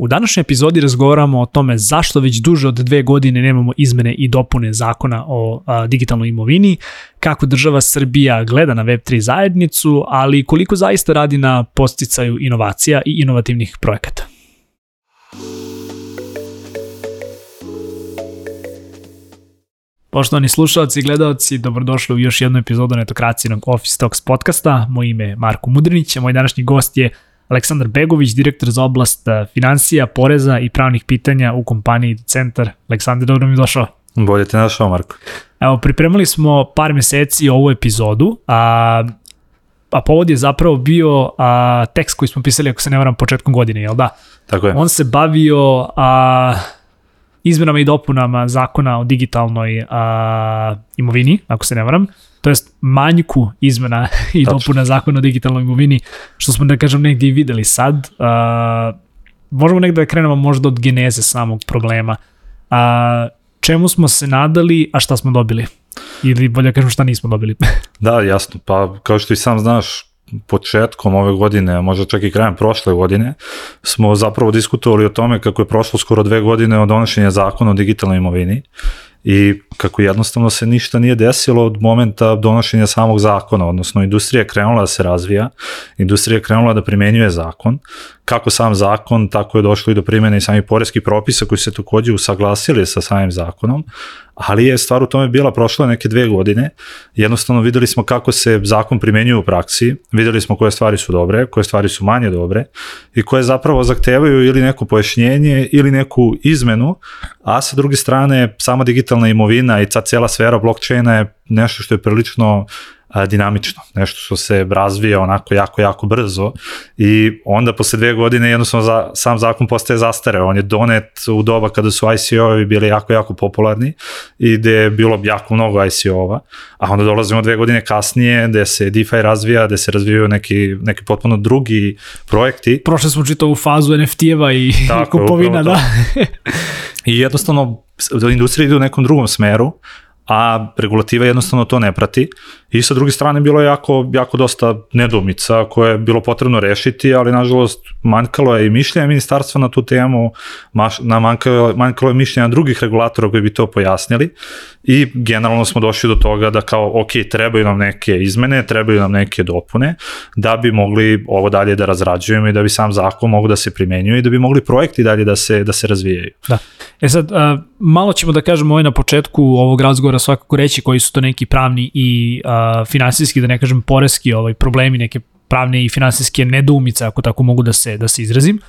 U današnjoj epizodi razgovaramo o tome zašto već duže od dve godine nemamo izmene i dopune zakona o a, digitalnoj imovini, kako država Srbija gleda na Web3 zajednicu, ali koliko zaista radi na posticaju inovacija i inovativnih projekata. Poštovani slušalci i gledalci, dobrodošli u još jednu epizodu netokracijenog Office Talks podcasta. Moje ime je Marko Mudrinić, a moj današnji gost je Aleksandar Begović, direktor za oblast e, financija, poreza i pravnih pitanja u kompaniji Centar. Aleksandar, dobro mi došao. Bolje te našao, Marko. Evo, pripremali smo par meseci ovu epizodu, a, a povod je zapravo bio a, tekst koji smo pisali, ako se ne varam, početkom godine, jel da? Tako je. On se bavio a, izmenama i dopunama zakona o digitalnoj a, imovini, ako se ne varam, to jest manjku izmena i Tačno. dopuna zakona o digitalnoj imovini, što smo da kažem negdje i videli sad. A, možemo negde da krenemo možda od geneze samog problema. A, čemu smo se nadali, a šta smo dobili? Ili bolje kažem šta nismo dobili. da, jasno. Pa kao što i sam znaš, početkom ove godine, možda čak i krajem prošle godine, smo zapravo diskutovali o tome kako je prošlo skoro dve godine od donošenja zakona o digitalnoj imovini i kako jednostavno se ništa nije desilo od momenta donošenja samog zakona, odnosno industrija je krenula da se razvija, industrija je krenula da primenjuje zakon, kako sam zakon, tako je došlo i do primjene i samih poreskih propisa koji se takođe usaglasili sa samim zakonom, ali je stvar u tome bila prošle neke dve godine, jednostavno videli smo kako se zakon primenjuje u praksi, videli smo koje stvari su dobre, koje stvari su manje dobre i koje zapravo zahtevaju ili neko pojašnjenje ili neku izmenu, a sa druge strane sama digitalna imovina i ta cela sfera blockchaina je nešto što je prilično a, dinamično, nešto što se razvija onako jako, jako brzo i onda posle dve godine jednostavno za, sam zakon postaje zastareo, on je donet u doba kada su ICO-ovi bili jako, jako popularni i gde je bilo jako mnogo ICO-ova, a onda dolazimo dve godine kasnije gde se DeFi razvija, gde se razvijaju neki, neki potpuno drugi projekti. Prošli smo čitavu fazu NFT-eva i Tako, kupovina, da. I jednostavno industrija ide u nekom drugom smeru, a regulativa jednostavno to ne prati i sa druge strane bilo je jako, jako dosta nedomica koje je bilo potrebno rešiti, ali nažalost manjkalo je i mišljenja ministarstva na tu temu, maš, na manjkalo, manjkalo je mišljenja drugih regulatora koji bi to pojasnili i generalno smo došli do toga da kao ok, trebaju nam neke izmene, trebaju nam neke dopune da bi mogli ovo dalje da razrađujemo i da bi sam zakon mogu da se primenjuje i da bi mogli projekti dalje da se, da se razvijaju. Da. E sad, uh, malo ćemo da kažemo ovaj na početku ovog razgovora svakako reći koji su to neki pravni i uh, finansijski, da ne kažem poreski ovaj, problemi, neke pravne i finansijske nedoumice, ako tako mogu da se, da se izrazim.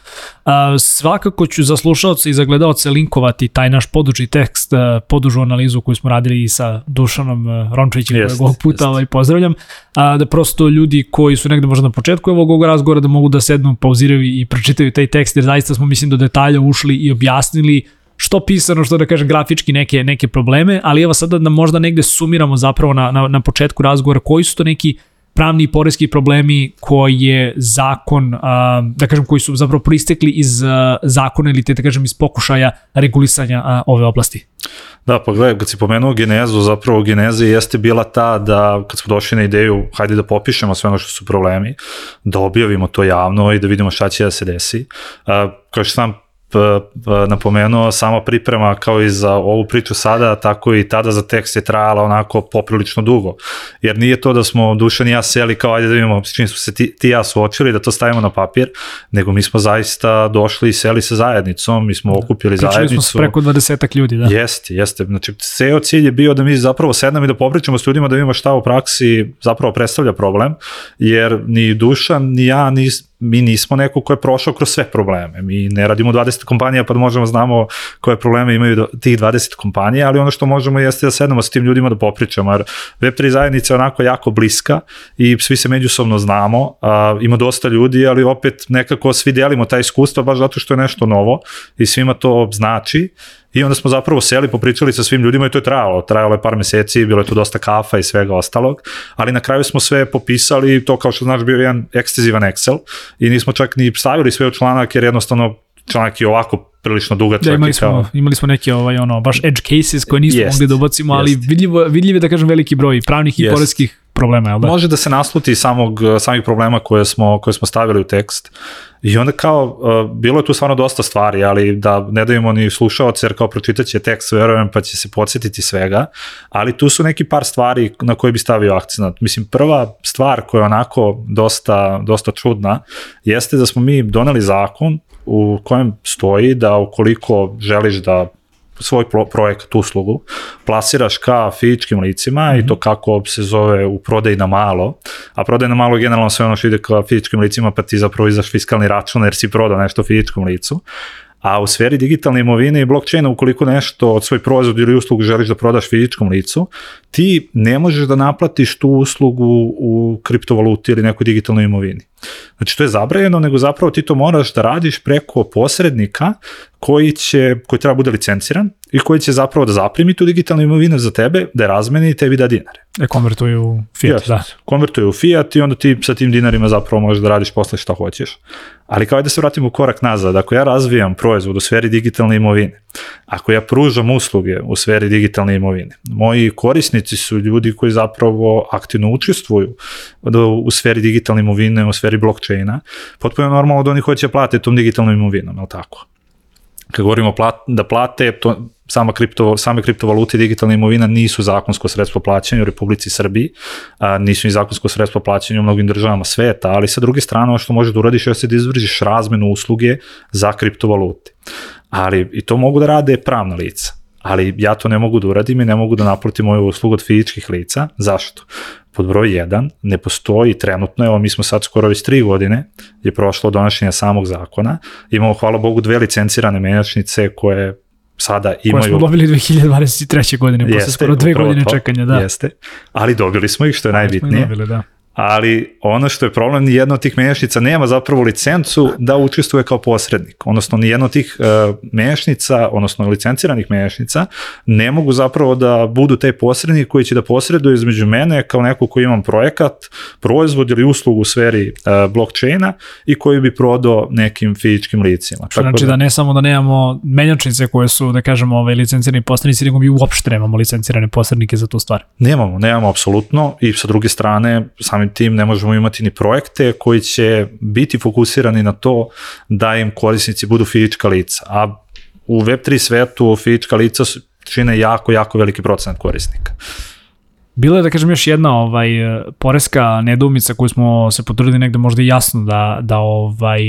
Uh, svakako ću za slušalce i za gledalce linkovati taj naš poduži tekst, uh, podužu analizu koju smo radili sa Dušanom uh, Rončevićem, yes, kojeg ovog puta yes. ovaj, pozdravljam, uh, da prosto ljudi koji su negde možda na početku ovog razgovora da mogu da sednu, pauziraju i pročitaju taj tekst, jer zaista smo, mislim, do detalja ušli i objasnili što pisano, što da kažem grafički neke, neke probleme, ali evo sada da možda negde sumiramo zapravo na, na, na početku razgovora koji su to neki pravni i porezki problemi koji je zakon, da kažem, koji su zapravo proistekli iz zakona ili te, da kažem, iz pokušaja regulisanja ove oblasti. Da, pa gledaj, kad si pomenuo genezu, zapravo geneza jeste bila ta da kad smo došli na ideju, hajde da popišemo sve ono što su problemi, da objavimo to javno i da vidimo šta će da se desi. Kao što sam napomenuo, sama priprema kao i za ovu priču sada, tako i tada za tekst je trajala onako poprilično dugo. Jer nije to da smo Dušan i ja seli kao ajde da vidimo s čim smo se ti, ti ja suočili, da to stavimo na papir, nego mi smo zaista došli i seli sa zajednicom, mi smo da. okupili Pričali zajednicu. Pričali smo preko 20 ljudi, da. Jeste, jeste. Znači, ceo cilj je bio da mi zapravo sednemo i da popričamo s ljudima da vidimo šta u praksi zapravo predstavlja problem, jer ni Dušan, ni ja, ni mi nismo neko ko je prošao kroz sve probleme. Mi ne radimo 20 kompanija pa da možemo znamo koje probleme imaju tih 20 kompanija, ali ono što možemo jeste da sednemo sa tim ljudima da popričamo, jer Web3 zajednica je onako jako bliska i svi se međusobno znamo, a, ima dosta ljudi, ali opet nekako svi delimo taj iskustvo baš zato što je nešto novo i svima to znači I onda smo zapravo seli, popričali sa svim ljudima i to je trajalo. Trajalo je par meseci, bilo je tu dosta kafa i svega ostalog, ali na kraju smo sve popisali, to kao što znaš bio jedan ekstezivan Excel i nismo čak ni stavili sve u članak jer jednostavno članak je ovako prilično dugačak. Da, imali smo, kao... imali smo neke ovaj, ono, baš edge cases koje nismo jest, mogli da ubacimo, ali vidljivo, vidljiv je da kažem veliki broj pravnih i jest. poreskih problema, jel da? Može da se nasluti samog, samih problema koje smo, koje smo stavili u tekst I onda kao, uh, bilo je tu stvarno dosta stvari, ali da ne dajemo ni slušaoce, jer kao pročitat će tekst, verujem, pa će se podsjetiti svega, ali tu su neki par stvari na koje bi stavio akcent. Mislim, prva stvar koja je onako dosta, dosta čudna, jeste da smo mi doneli zakon u kojem stoji da ukoliko želiš da svoj pro projekat, uslugu, plasiraš ka fizičkim licima mm -hmm. i to mhm. kako se zove u prodaj na malo, a prodaj na malo je generalno sve ono što ide ka fizičkim licima pa ti zapravo izaš fiskalni račun jer si prodao nešto fizičkom licu. A u sferi digitalne imovine i blockchaina, ukoliko nešto od svoj proizvod ili uslugu želiš da prodaš fizičkom licu, ti ne možeš da naplatiš tu uslugu u kriptovaluti ili nekoj digitalnoj imovini. Znači to je zabranjeno, nego zapravo ti to moraš da radiš preko posrednika koji će, koji treba bude licenciran i koji će zapravo da zaprimi tu digitalnu imovinu za tebe, da je razmeni i tebi da dinare. E konvertuju u fiat, yes, da. Konvertuju u fiat i onda ti sa tim dinarima zapravo možeš da radiš posle šta hoćeš. Ali kao da se vratimo u korak nazad, ako ja razvijam proizvod u sferi digitalne imovine, ako ja pružam usluge u sferi digitalne imovine, moji korisnici su ljudi koji zapravo aktivno učestvuju u sferi digitalne imovine, u sferi blockchaina, potpuno normalno da oni hoće da plate tom digitalnom imovinom, je li tako? Kad govorimo plat, da plate, to, sama kripto, same kriptovalute i digitalna imovina nisu zakonsko sredstvo plaćanja u Republici Srbiji, a, nisu ni zakonsko sredstvo plaćanja u mnogim državama sveta, ali sa druge strane ono što možeš da uradiš je da izvržiš razmenu usluge za kriptovalute. Ali i to mogu da rade pravna lica ali ja to ne mogu da uradim i ne mogu da naplatim moju uslugu od fizičkih lica. Zašto? Pod broj 1, ne postoji trenutno, evo mi smo sad skoro već 3 godine, je prošlo donošenja samog zakona, imamo hvala Bogu dve licencirane menjačnice koje sada imaju... Koje smo dobili 2023. godine, posle skoro dve godine to, čekanja, da. Jeste, ali dobili smo ih, što je najbitnije. Dobili, da ali ono što je problem, ni jedna od tih menjačnica nema zapravo licencu da učestvuje kao posrednik, odnosno ni jedna od tih uh, menjačnica, odnosno licenciranih menjačnica, ne mogu zapravo da budu taj posrednik koji će da posreduje između mene kao neko koji imam projekat, proizvod ili uslugu u sferi uh, blockchaina i koji bi prodao nekim fizičkim licima. Što znači da, da ne samo da nemamo menjačnice koje su, da kažemo, ovaj, licencirani posrednici, nego mi uopšte nemamo licencirane posrednike za tu stvar. Nemamo, nemamo apsolutno i sa druge strane, sami tim ne možemo imati ni projekte koji će biti fokusirani na to da im korisnici budu fizička lica. A u Web3 svetu fizička lica čine jako, jako veliki procent korisnika. Bila je, da kažem, još jedna ovaj, poreska nedumica koju smo se potrudili negde možda jasno da, da ovaj,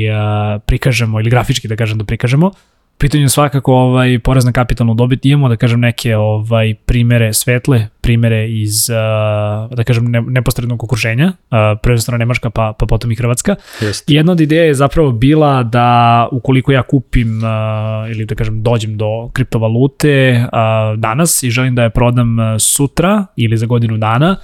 prikažemo ili grafički da kažem da prikažemo pitanju svakako ovaj porez na kapitalnu dobit imamo da kažem neke ovaj primere svetle, primere iz uh, da kažem ne, neposrednog okruženja, uh, prvenstveno Nemačka pa pa potom i Hrvatska. Jest. Jedna od ideja je zapravo bila da ukoliko ja kupim uh, ili da kažem dođem do kriptovalute uh, danas i želim da je prodam sutra ili za godinu dana,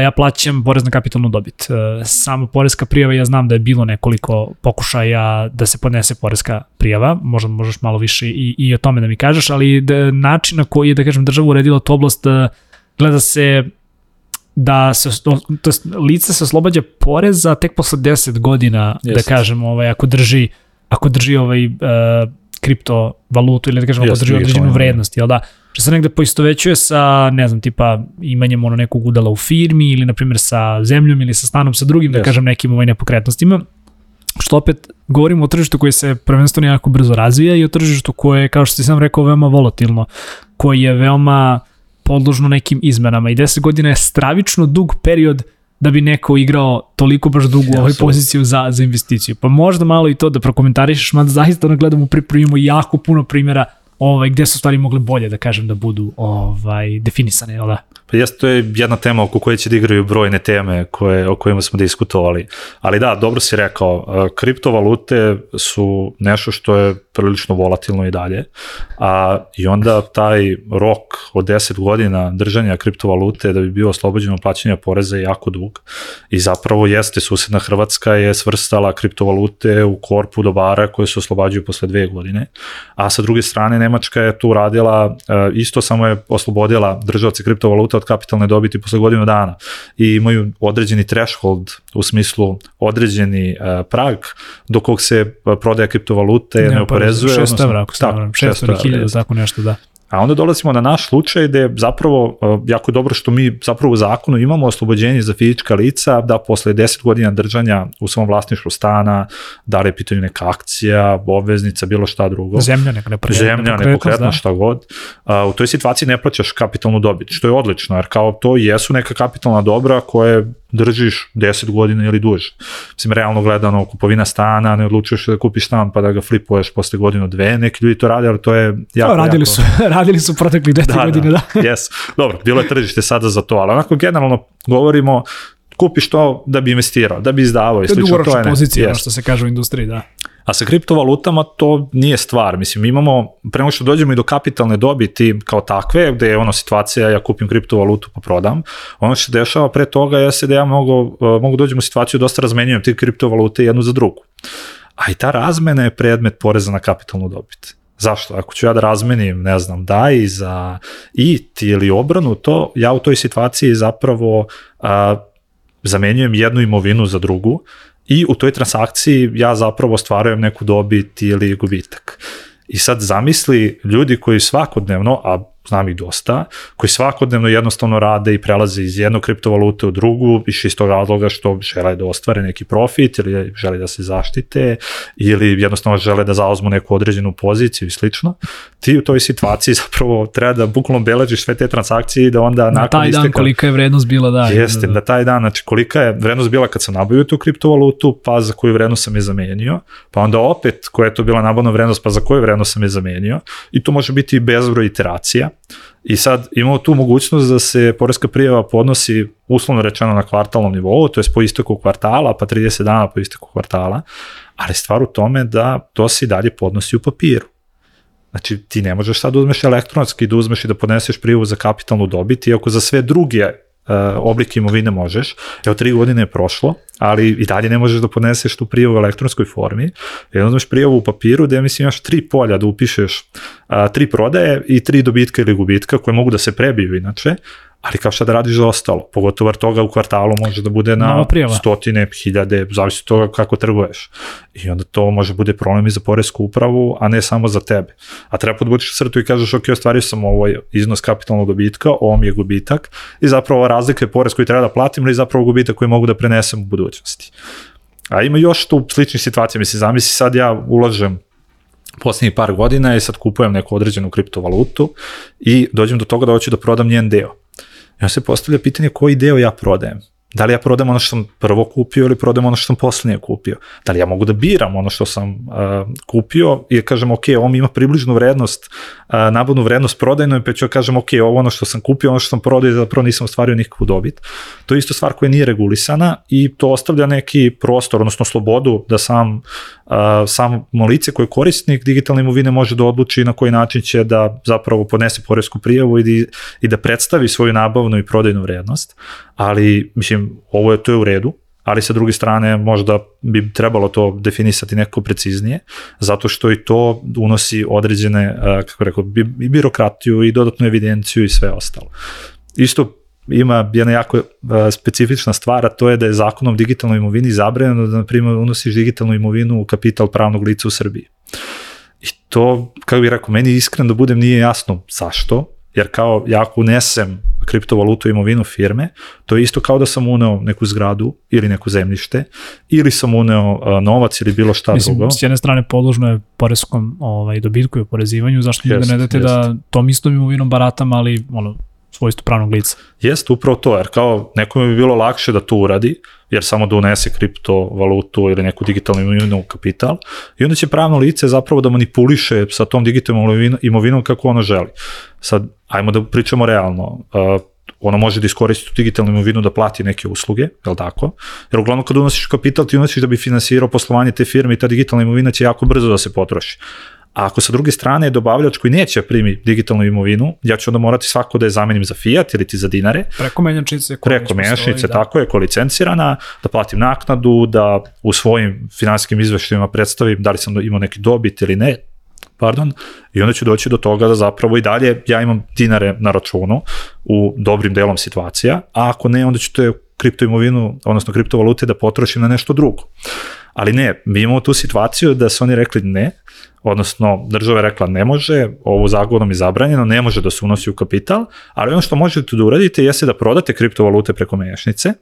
ja plaćam porez na kapitalnu dobit. E, sama porezka prijava, ja znam da je bilo nekoliko pokušaja da se podnese porezka prijava, možda možeš malo više i, i o tome da mi kažeš, ali da, način na koji je, da kažem, država uredila tu oblast, e, gleda se da se, to jest, lice se oslobađa poreza tek posle 10 godina, Jest. da kažem, ovaj, ako drži, ako drži ovaj, uh, kriptovalutu ili da kažemo yes, drži određenu da. vrednost, jel da? Što se negde poistovećuje sa, ne znam, tipa imanjem ono nekog udala u firmi ili na primjer sa zemljom ili sa stanom, sa drugim, yes. da kažem, nekim ovaj nepokretnostima. Što opet govorimo o tržištu koji se prvenstveno jako brzo razvija i o tržištu koje je, kao što ti sam rekao, veoma volatilno, koji je veoma podložno nekim izmenama i 10 godina je stravično dug period da bi neko igrao toliko baš dugu ja, ovaj poziciju za, za investiciju. Pa možda malo i to da prokomentarišeš, mada zaista ono gledamo pripremimo jako puno primjera ovaj, gde su stvari mogle bolje, da kažem, da budu ovaj, definisane, jel da? Pa jeste, to je jedna tema oko koje će da igraju brojne teme koje, o kojima smo diskutovali. Ali da, dobro si rekao, e, kriptovalute su nešto što je prilično volatilno i dalje, a i onda taj rok od 10 godina držanja kriptovalute da bi bio oslobođeno plaćanja poreza je jako dug i zapravo jeste, susedna Hrvatska je svrstala kriptovalute u korpu dobara koje se oslobađuju posle dve godine, a sa druge strane Nemačka je tu radila, e, isto samo je oslobodila državce kriptovaluta od kapitalne dobiti posle godinu dana i imaju određeni threshold u smislu određeni uh, prag do kog se prodaja kriptovalute ne, ne oporezuje. 600 evra, ako se tako, 600 ili 1000, tako nešto, da. A onda dolazimo na naš slučaj gde zapravo uh, jako je dobro što mi zapravo u zakonu imamo oslobođenje za fizička lica da posle 10 godina držanja u svom vlasništvu stana, da li je pitanju neka akcija, obveznica, bilo šta drugo. Zemlja, neka nepokretna. Zemlja, nepokretna, da. šta god. Uh, u toj situaciji ne plaćaš kapitalnu dobit, što je odlično, jer kao to jesu neka kapitalna dobra koje držiš 10 godina ili duže. Mislim, realno gledano, kupovina stana, ne odlučuješ da kupiš stan pa da ga flipuješ posle godinu, dve, neki ljudi to rade, ali to je jako, to, radili jako... su, radili su proteklih 10 da, godine, da. da. yes. Dobro, bilo je tržište sada za to, ali onako generalno govorimo kupiš to da bi investirao, da bi izdavao i slično. To je dugoročna pozicija, yes. što se kaže u industriji, da. A sa kriptovalutama to nije stvar. Mislim, imamo, prema što dođemo i do kapitalne dobiti kao takve, gde je ono situacija, ja kupim kriptovalutu pa prodam, ono što se dešava pre toga jeste da ja mogu, e, mogu dođem u situaciju da dosta razmenjujem te kriptovalute jednu za drugu. A i ta razmena je predmet poreza na kapitalnu dobit. Zašto? Ako ću ja da razmenim, ne znam, DAI za IT ili obranu, to ja u toj situaciji zapravo a, zamenjujem jednu imovinu za drugu i u toj transakciji ja zapravo stvarujem neku dobit ili gubitak. I sad zamisli ljudi koji svakodnevno, a znam ih dosta, koji svakodnevno jednostavno rade i prelaze iz jednog kriptovalute u drugu, više iz tog razloga što žele da ostvare neki profit ili žele da se zaštite ili jednostavno žele da zauzmu neku određenu poziciju i slično. Ti u toj situaciji zapravo treba da bukvalno beležiš sve te transakcije i da onda na taj isteka, dan kolika je vrednost bila, da. Jeste, da, da taj dan, znači kolika je vrednost bila kad sam nabavio tu kriptovalutu, pa za koju vrednost sam je zamenio, pa onda opet koja je to bila nabavna vrednost, pa za koju vrednost sam je zamenio i to može biti bezbroj iteracija I sad imamo tu mogućnost da se poreska prijava podnosi uslovno rečeno na kvartalnom nivou, to je po isteku kvartala, pa 30 dana po isteku kvartala, ali stvar u tome da to se i dalje podnosi u papiru. Znači, ti ne možeš sad da uzmeš elektronski, da uzmeš i da podneseš prijavu za kapitalnu dobit, iako za sve druge uh, oblike imovine možeš. Evo, tri godine je prošlo, ali i dalje ne možeš da podneseš tu prijavu u elektronskoj formi. Jedno uzmeš prijavu u papiru gde, mislim, imaš tri polja da upišeš uh, tri prodaje i tri dobitka ili gubitka koje mogu da se prebiju inače, ali kao šta da radiš za ostalo, pogotovo jer toga u kvartalu može da bude na stotine, hiljade, zavisi od toga kako trguješ. I onda to može bude problem i za poresku upravu, a ne samo za tebe. A treba podvučiš srtu i kažeš, ok, ostvario sam ovaj iznos kapitalnog dobitka, ovo mi je gubitak i zapravo ova razlika je porez koji treba da platim ili zapravo gubitak koji mogu da prenesem u budućnosti. A ima još tu sličnih situacija, mislim, zamisli sad ja ulažem poslednjih par godina i sad kupujem neku određenu kriptovalutu i dođem do toga da hoću da prodam njen deo Ja se postavlja pitanje koji deo ja prodajem. Da li ja prodam ono što sam prvo kupio ili prodam ono što sam poslednje kupio? Da li ja mogu da biram ono što sam uh, kupio i kažem ok, ovo mi ima približnu vrednost, uh, nabavnu vrednost prodajnu pa ću kažem ok, ovo ono što sam kupio, ono što sam prodao zapravo nisam ostvario nikakvu dobit. To je isto stvar koja nije regulisana i to ostavlja neki prostor, odnosno slobodu da sam, uh, sam lice koje je korisnik digitalne imovine može da odluči na koji način će da zapravo podnese poresku prijavu i da, i da predstavi svoju nabavnu i prodajnu vrednost ali mislim ovo je to je u redu, ali sa druge strane možda bi trebalo to definisati neko preciznije, zato što i to unosi određene, kako rekao, i birokratiju i dodatnu evidenciju i sve ostalo. Isto ima jedna jako specifična stvar, a to je da je zakonom digitalnoj imovini zabranjeno da, na primjer, unosiš digitalnu imovinu u kapital pravnog lica u Srbiji. I to, kako bih rekao, meni iskreno da budem nije jasno zašto, jer kao ja ako unesem kriptovalutu imovinu firme, to je isto kao da sam uneo neku zgradu ili neku zemljište ili sam uneo novac ili bilo šta Mislim, drugo. S jedne strane podložno je poreskom ovaj, dobitku i oporezivanju, zašto da ne date da tom istom imovinom baratam, ali ono, svojstvo pravnog lica. Jeste upravo to, jer kao nekome bi bilo lakše da to uradi, jer samo da unese kriptovalutu ili neku digitalnu imovinu u kapital i onda će pravno lice zapravo da manipuliše sa tom digitalnom imovinom kako ono želi. Sad, ajmo da pričamo realno. Uh, ono može da iskoristi tu digitalnu imovinu da plati neke usluge, je li tako? Jer uglavnom kad unosiš kapital, ti unosiš da bi finansirao poslovanje te firme i ta digitalna imovina će jako brzo da se potroši. A ako sa druge strane je dobavljač koji neće da primi digitalnu imovinu, ja ću onda morati svako da je zamenim za fiat ili ti za dinare. Preko menjačnice. Preko menjačnice, da. tako je, ko licencirana, da platim naknadu, da u svojim finansijskim izveštajima predstavim da li sam imao neki dobit ili ne, pardon, i onda ću doći do toga da zapravo i dalje ja imam dinare na računu u dobrim delom situacija, a ako ne, onda ću te kriptoimovinu, odnosno kriptovalute da potrošim na nešto drugo. Ali ne, mi imamo tu situaciju da su oni rekli ne, odnosno država je rekla ne može, ovo zagonom je zabranjeno, ne može da se unosi u kapital, ali ono što možete da uradite jeste da prodate kriptovalute preko menjačnice,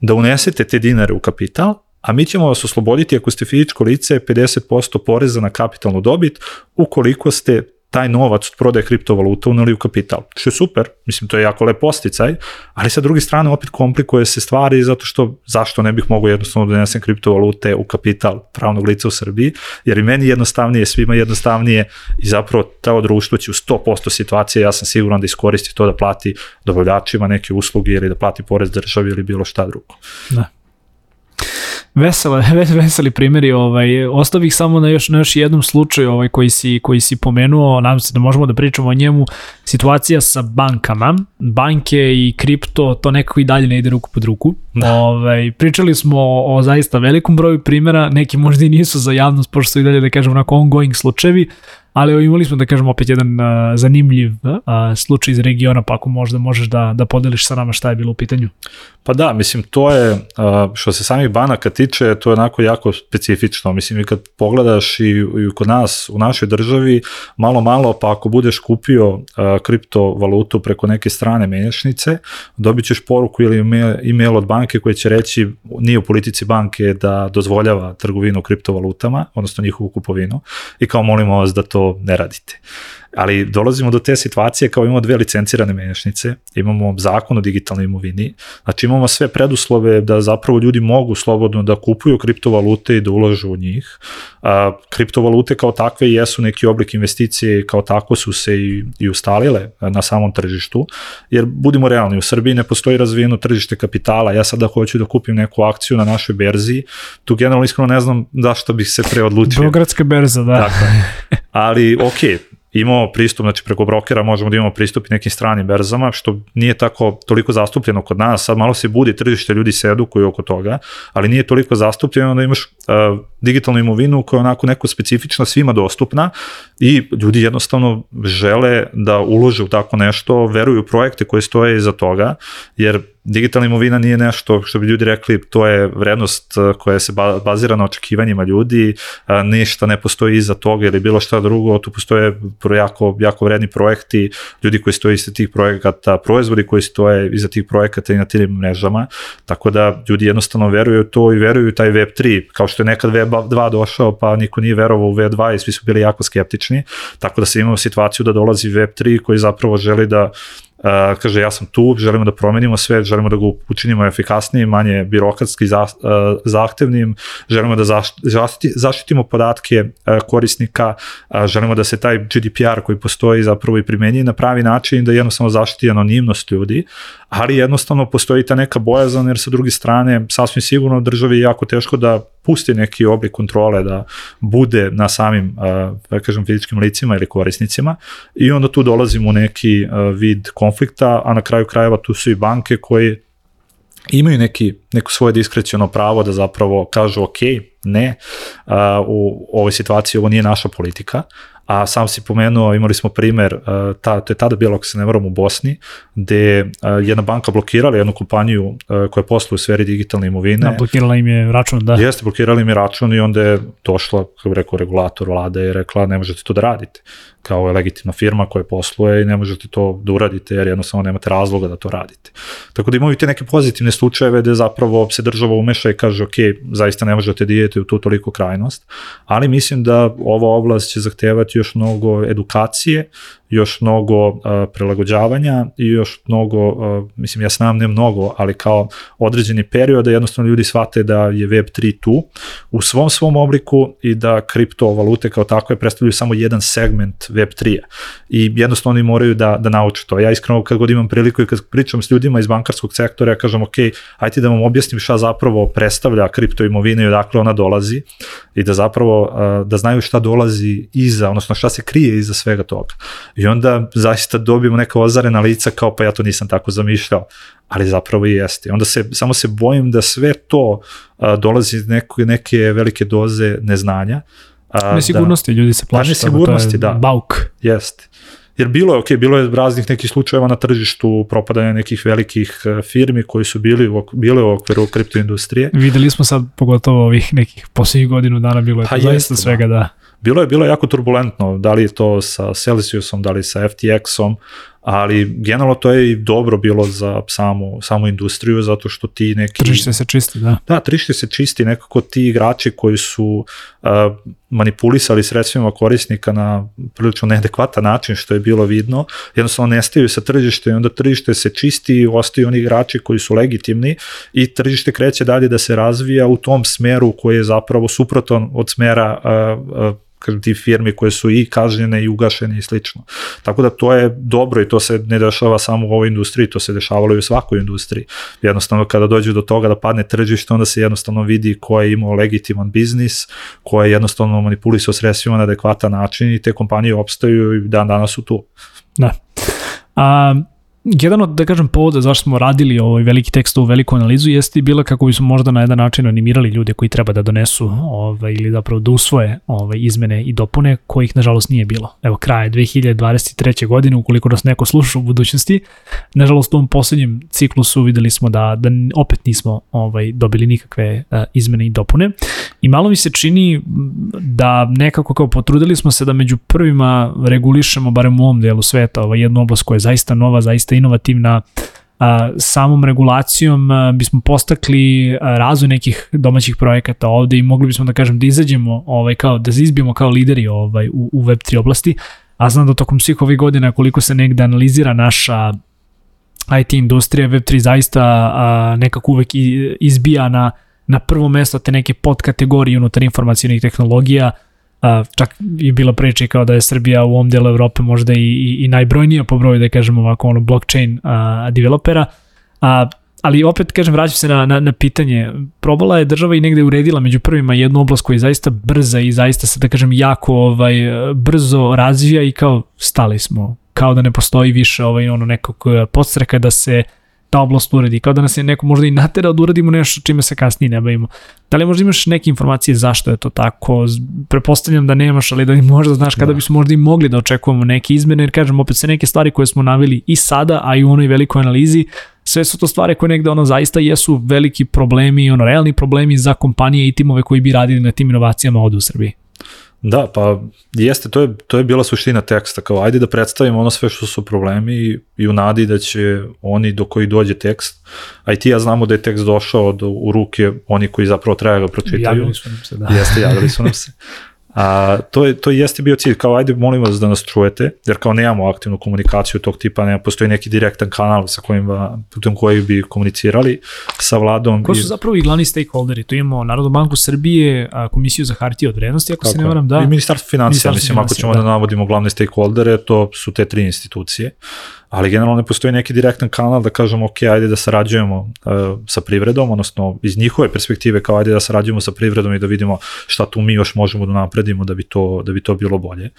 da unesete te dinare u kapital, a mi ćemo vas osloboditi ako ste fizičko lice 50% poreza na kapitalnu dobit ukoliko ste taj novac od prodaje kriptovaluta uneli u kapital. Što je super, mislim to je jako lep posticaj, ali sa druge strane opet komplikuje se stvari zato što zašto ne bih mogao jednostavno da donesem kriptovalute u kapital pravnog lica u Srbiji, jer i meni jednostavnije, svima jednostavnije i zapravo to društvo će u 100% situacije, ja sam siguran da iskoristi to da plati dobavljačima neke usluge ili da plati porez državi ili bilo šta drugo. Da vesele, veseli primjeri, ovaj, ostao bih samo na još, na još jednom slučaju ovaj, koji, si, koji si pomenuo, nadam se da možemo da pričamo o njemu, situacija sa bankama, banke i kripto, to nekako i dalje ne ide ruku pod ruku. Da. Ovaj, pričali smo o, o zaista velikom broju primjera, neki možda i nisu za javnost, pošto su i dalje, da kažem, onako ongoing slučajevi, ali imali smo da kažemo opet jedan uh, zanimljiv uh, slučaj iz regiona, pa ako možda možeš da, da podeliš sa nama šta je bilo u pitanju. Pa da, mislim, to je, uh, što se samih banaka tiče, to je onako jako specifično. Mislim, i kad pogledaš i, i kod nas, u našoj državi, malo, malo, pa ako budeš kupio uh, kriptovalutu preko neke strane menjačnice, dobit ćeš poruku ili email od banke koji će reći, nije u politici banke da dozvoljava trgovinu kriptovalutama, odnosno njihovu kupovinu, i kao molimo vas da to ne radite. Ali dolazimo do te situacije kao imamo dve licencirane menjačnice, imamo zakon o digitalnoj imovini, znači imamo sve preduslove da zapravo ljudi mogu slobodno da kupuju kriptovalute i da ulažu u njih. A, kriptovalute kao takve jesu neki oblik investicije kao tako su se i, i ustalile na samom tržištu, jer budimo realni, u Srbiji ne postoji razvijeno tržište kapitala, ja sada hoću da kupim neku akciju na našoj berzi, tu generalno iskreno ne znam zašto bih se pre odlučio. Beogradska berza, da. Dakle, ali ok, imamo pristup, znači preko brokera možemo da imamo pristup i nekim stranim berzama, što nije tako toliko zastupljeno kod nas, sad malo se budi tržište, ljudi se edukuju oko toga, ali nije toliko zastupljeno da imaš uh, digitalnu imovinu koja je onako neko specifična, svima dostupna i ljudi jednostavno žele da ulože u tako nešto, veruju u projekte koje stoje iza toga, jer digitalna imovina nije nešto što bi ljudi rekli to je vrednost uh, koja se bazira na očekivanjima ljudi, ništa ne postoji iza toga ili bilo šta drugo, tu postoje jako, jako vredni projekti, ljudi koji stoje iza tih projekata, proizvodi koji stoje iza tih projekata i na tim mrežama, tako da ljudi jednostavno veruju to i veruju taj Web 3, kao što je nekad Web 2 došao pa niko nije verovao u Web 2 i svi su bili jako skeptični, tako da se imamo situaciju da dolazi Web 3 koji zapravo želi da Kaže ja sam tu, želimo da promenimo sve, želimo da ga učinimo efikasnijim, manje birokratski za, uh, zahtevnim, želimo da zaštiti, zaštitimo podatke uh, korisnika, želimo da se taj GDPR koji postoji zapravo i primenji na pravi način, da jednostavno zaštiti anonimnost ljudi, ali jednostavno postoji ta neka bojazan jer sa druge strane sasvim sigurno državi je jako teško da pusti neki oblik kontrole da bude na samim, da kažem, fizičkim licima ili korisnicima i onda tu dolazimo u neki vid konflikta, a na kraju krajeva tu su i banke koji imaju neki, neko svoje diskreciono pravo da zapravo kažu ok, ne, u ovoj situaciji ovo nije naša politika, a sam si pomenuo, imali smo primer, uh, ta, to je tada bilo, ako se ne varam, u Bosni, gde uh, jedna banka blokirala jednu kompaniju uh, koja posluje u sferi digitalne imovine. Da, blokirala im je račun, da. Jeste, blokirala im je račun i onda je došla, kako bi rekao, regulator vlade i rekla ne možete to da radite kao je legitimna firma koja posluje i ne možete to da uradite jer jednostavno nemate razloga da to radite. Tako da imaju te neke pozitivne slučajeve gde zapravo se država umeša i kaže ok, zaista ne možete da idete u tu toliko krajnost, ali mislim da ova oblast će zahtevati još mnogo edukacije, još mnogo uh, prelagođavanja i još mnogo, uh, mislim ja znam ne mnogo, ali kao određeni period jednostavno ljudi shvate da je Web3 tu u svom svom obliku i da kriptovalute kao takve predstavljaju samo jedan segment Web3-a i jednostavno oni moraju da, da nauče to. Ja iskreno kad god imam priliku i kad pričam s ljudima iz bankarskog sektora, ja kažem ok, ajte da vam objasnim šta zapravo predstavlja kripto imovina i odakle ona dolazi i da zapravo uh, da znaju šta dolazi iza, odnosno šta se krije iza svega toga. I onda zaista dobijemo neka ozarena lica kao pa ja to nisam tako zamišljao, ali zapravo i jeste. Onda se, samo se bojim da sve to a, dolazi iz neko, neke velike doze neznanja, A, Nesigurnosti, ljudi se plaše. toga, to je nesigurnosti, da. Bauk. Jeste. Jer bilo je, ok, bilo je raznih nekih slučajeva na tržištu propadanja nekih velikih e, firmi koji su bili u, bile u okviru kriptoindustrije. Videli smo sad pogotovo ovih nekih posljednjih godinu dana bilo je Pa zaista jeste, da. svega da. Bilo je bilo je jako turbulentno, da li je to sa Celsiusom, da li sa FTX-om, ali generalno to je i dobro bilo za samu, samu industriju, zato što ti neki... Tržište se čisti, da. Da, tržište se čisti, nekako ti igrači koji su uh, manipulisali sredstvima korisnika na prilično neadekvatan način, što je bilo vidno, jednostavno nestaju sa tržište i onda tržište se čisti i ostaju oni igrači koji su legitimni i tržište kreće dalje da se razvija u tom smeru koji je zapravo suprotan od smera uh, uh, kažem, ti firmi koje su i kažnjene i ugašene i slično. Tako da to je dobro i to se ne dešava samo u ovoj industriji, to se dešavalo i u svakoj industriji. Jednostavno kada dođe do toga da padne tržište, onda se jednostavno vidi ko je imao legitiman biznis, ko je jednostavno manipulisao sredstvima na adekvatan način i te kompanije opstaju i dan danas su tu. Da. A, jedan od, da kažem, povoda zašto smo radili ovaj veliki tekst, ovu veliku analizu, jeste i bila kako bismo možda na jedan način animirali ljude koji treba da donesu ovaj, ili zapravo da usvoje ovaj, izmene i dopune, kojih nažalost nije bilo. Evo, kraje 2023. godine, ukoliko nas neko sluša u budućnosti, nažalost u ovom poslednjem ciklusu videli smo da, da opet nismo ovaj, dobili nikakve uh, izmene i dopune. I malo mi se čini da nekako kao potrudili smo se da među prvima regulišemo, barem u ovom delu sveta, ovaj, jednu oblast koja je zaista nova, zaista inovativna, a, samom regulacijom a, bismo postakli razvoj nekih domaćih projekata ovde i mogli bismo da kažem da izađemo ovaj kao da izbijemo kao lideri ovaj u, u web3 oblasti. A znam da tokom svih ovih godina koliko se negde analizira naša IT industrija Web3 zaista a, nekako uvek izbija na na prvo mesto te neke podkategorije unutar informacijonih tehnologija a, čak je bila priča kao da je Srbija u ovom delu Evrope možda i, i, i najbrojnija po broju, da kažemo ovako, ono, blockchain a, developera, a, ali opet, kažem, vraćam se na, na, na pitanje, probala je država i negde uredila među prvima jednu oblast koja je zaista brza i zaista se, da kažem, jako ovaj, brzo razvija i kao stali smo, kao da ne postoji više ovaj, ono, nekog podstreka da se ta oblast uredi, kao da nas je neko možda i natera da uradimo nešto čime se kasnije ne bavimo. Da li možda imaš neke informacije zašto je to tako? Prepostavljam da nemaš, ali da i možda znaš kada Da. bismo možda i mogli da očekujemo neke izmene, jer kažem opet se neke stvari koje smo navili i sada, a i u onoj velikoj analizi, sve su to stvari koje negde ono zaista jesu veliki problemi, ono realni problemi za kompanije i timove koji bi radili na tim inovacijama ovde u Srbiji. Da, pa jeste, to je, to je bila suština teksta, kao ajde da predstavimo ono sve što su problemi i, i u nadi da će oni do koji dođe tekst, a i ti ja znamo da je tekst došao do, u ruke oni koji zapravo treba ga pročitaju. Javili su nam se, da. Jeste, javili su nam se. A, to, je, to jeste bio cilj, kao ajde molim vas da nas čujete, jer kao nemamo aktivnu komunikaciju tog tipa, nema, postoji neki direktan kanal sa kojim, putem kojeg bi komunicirali sa vladom. Ko i- su zapravo i glavni stakeholderi? Tu imamo Narodnu banku Srbije, a, Komisiju za hartije od vrednosti, ako se Tako ne je. varam, da. I Ministarstvo financija, mislim, ako ćemo da. da. navodimo glavne stakeholdere, to su te tri institucije, ali generalno ne postoji neki direktan kanal da kažemo, ok, ajde da sarađujemo uh, sa privredom, odnosno iz njihove perspektive kao ajde da sarađujemo sa privredom i da vidimo šta tu mi još možemo da napredimo da bi to, da bi to bilo bolje.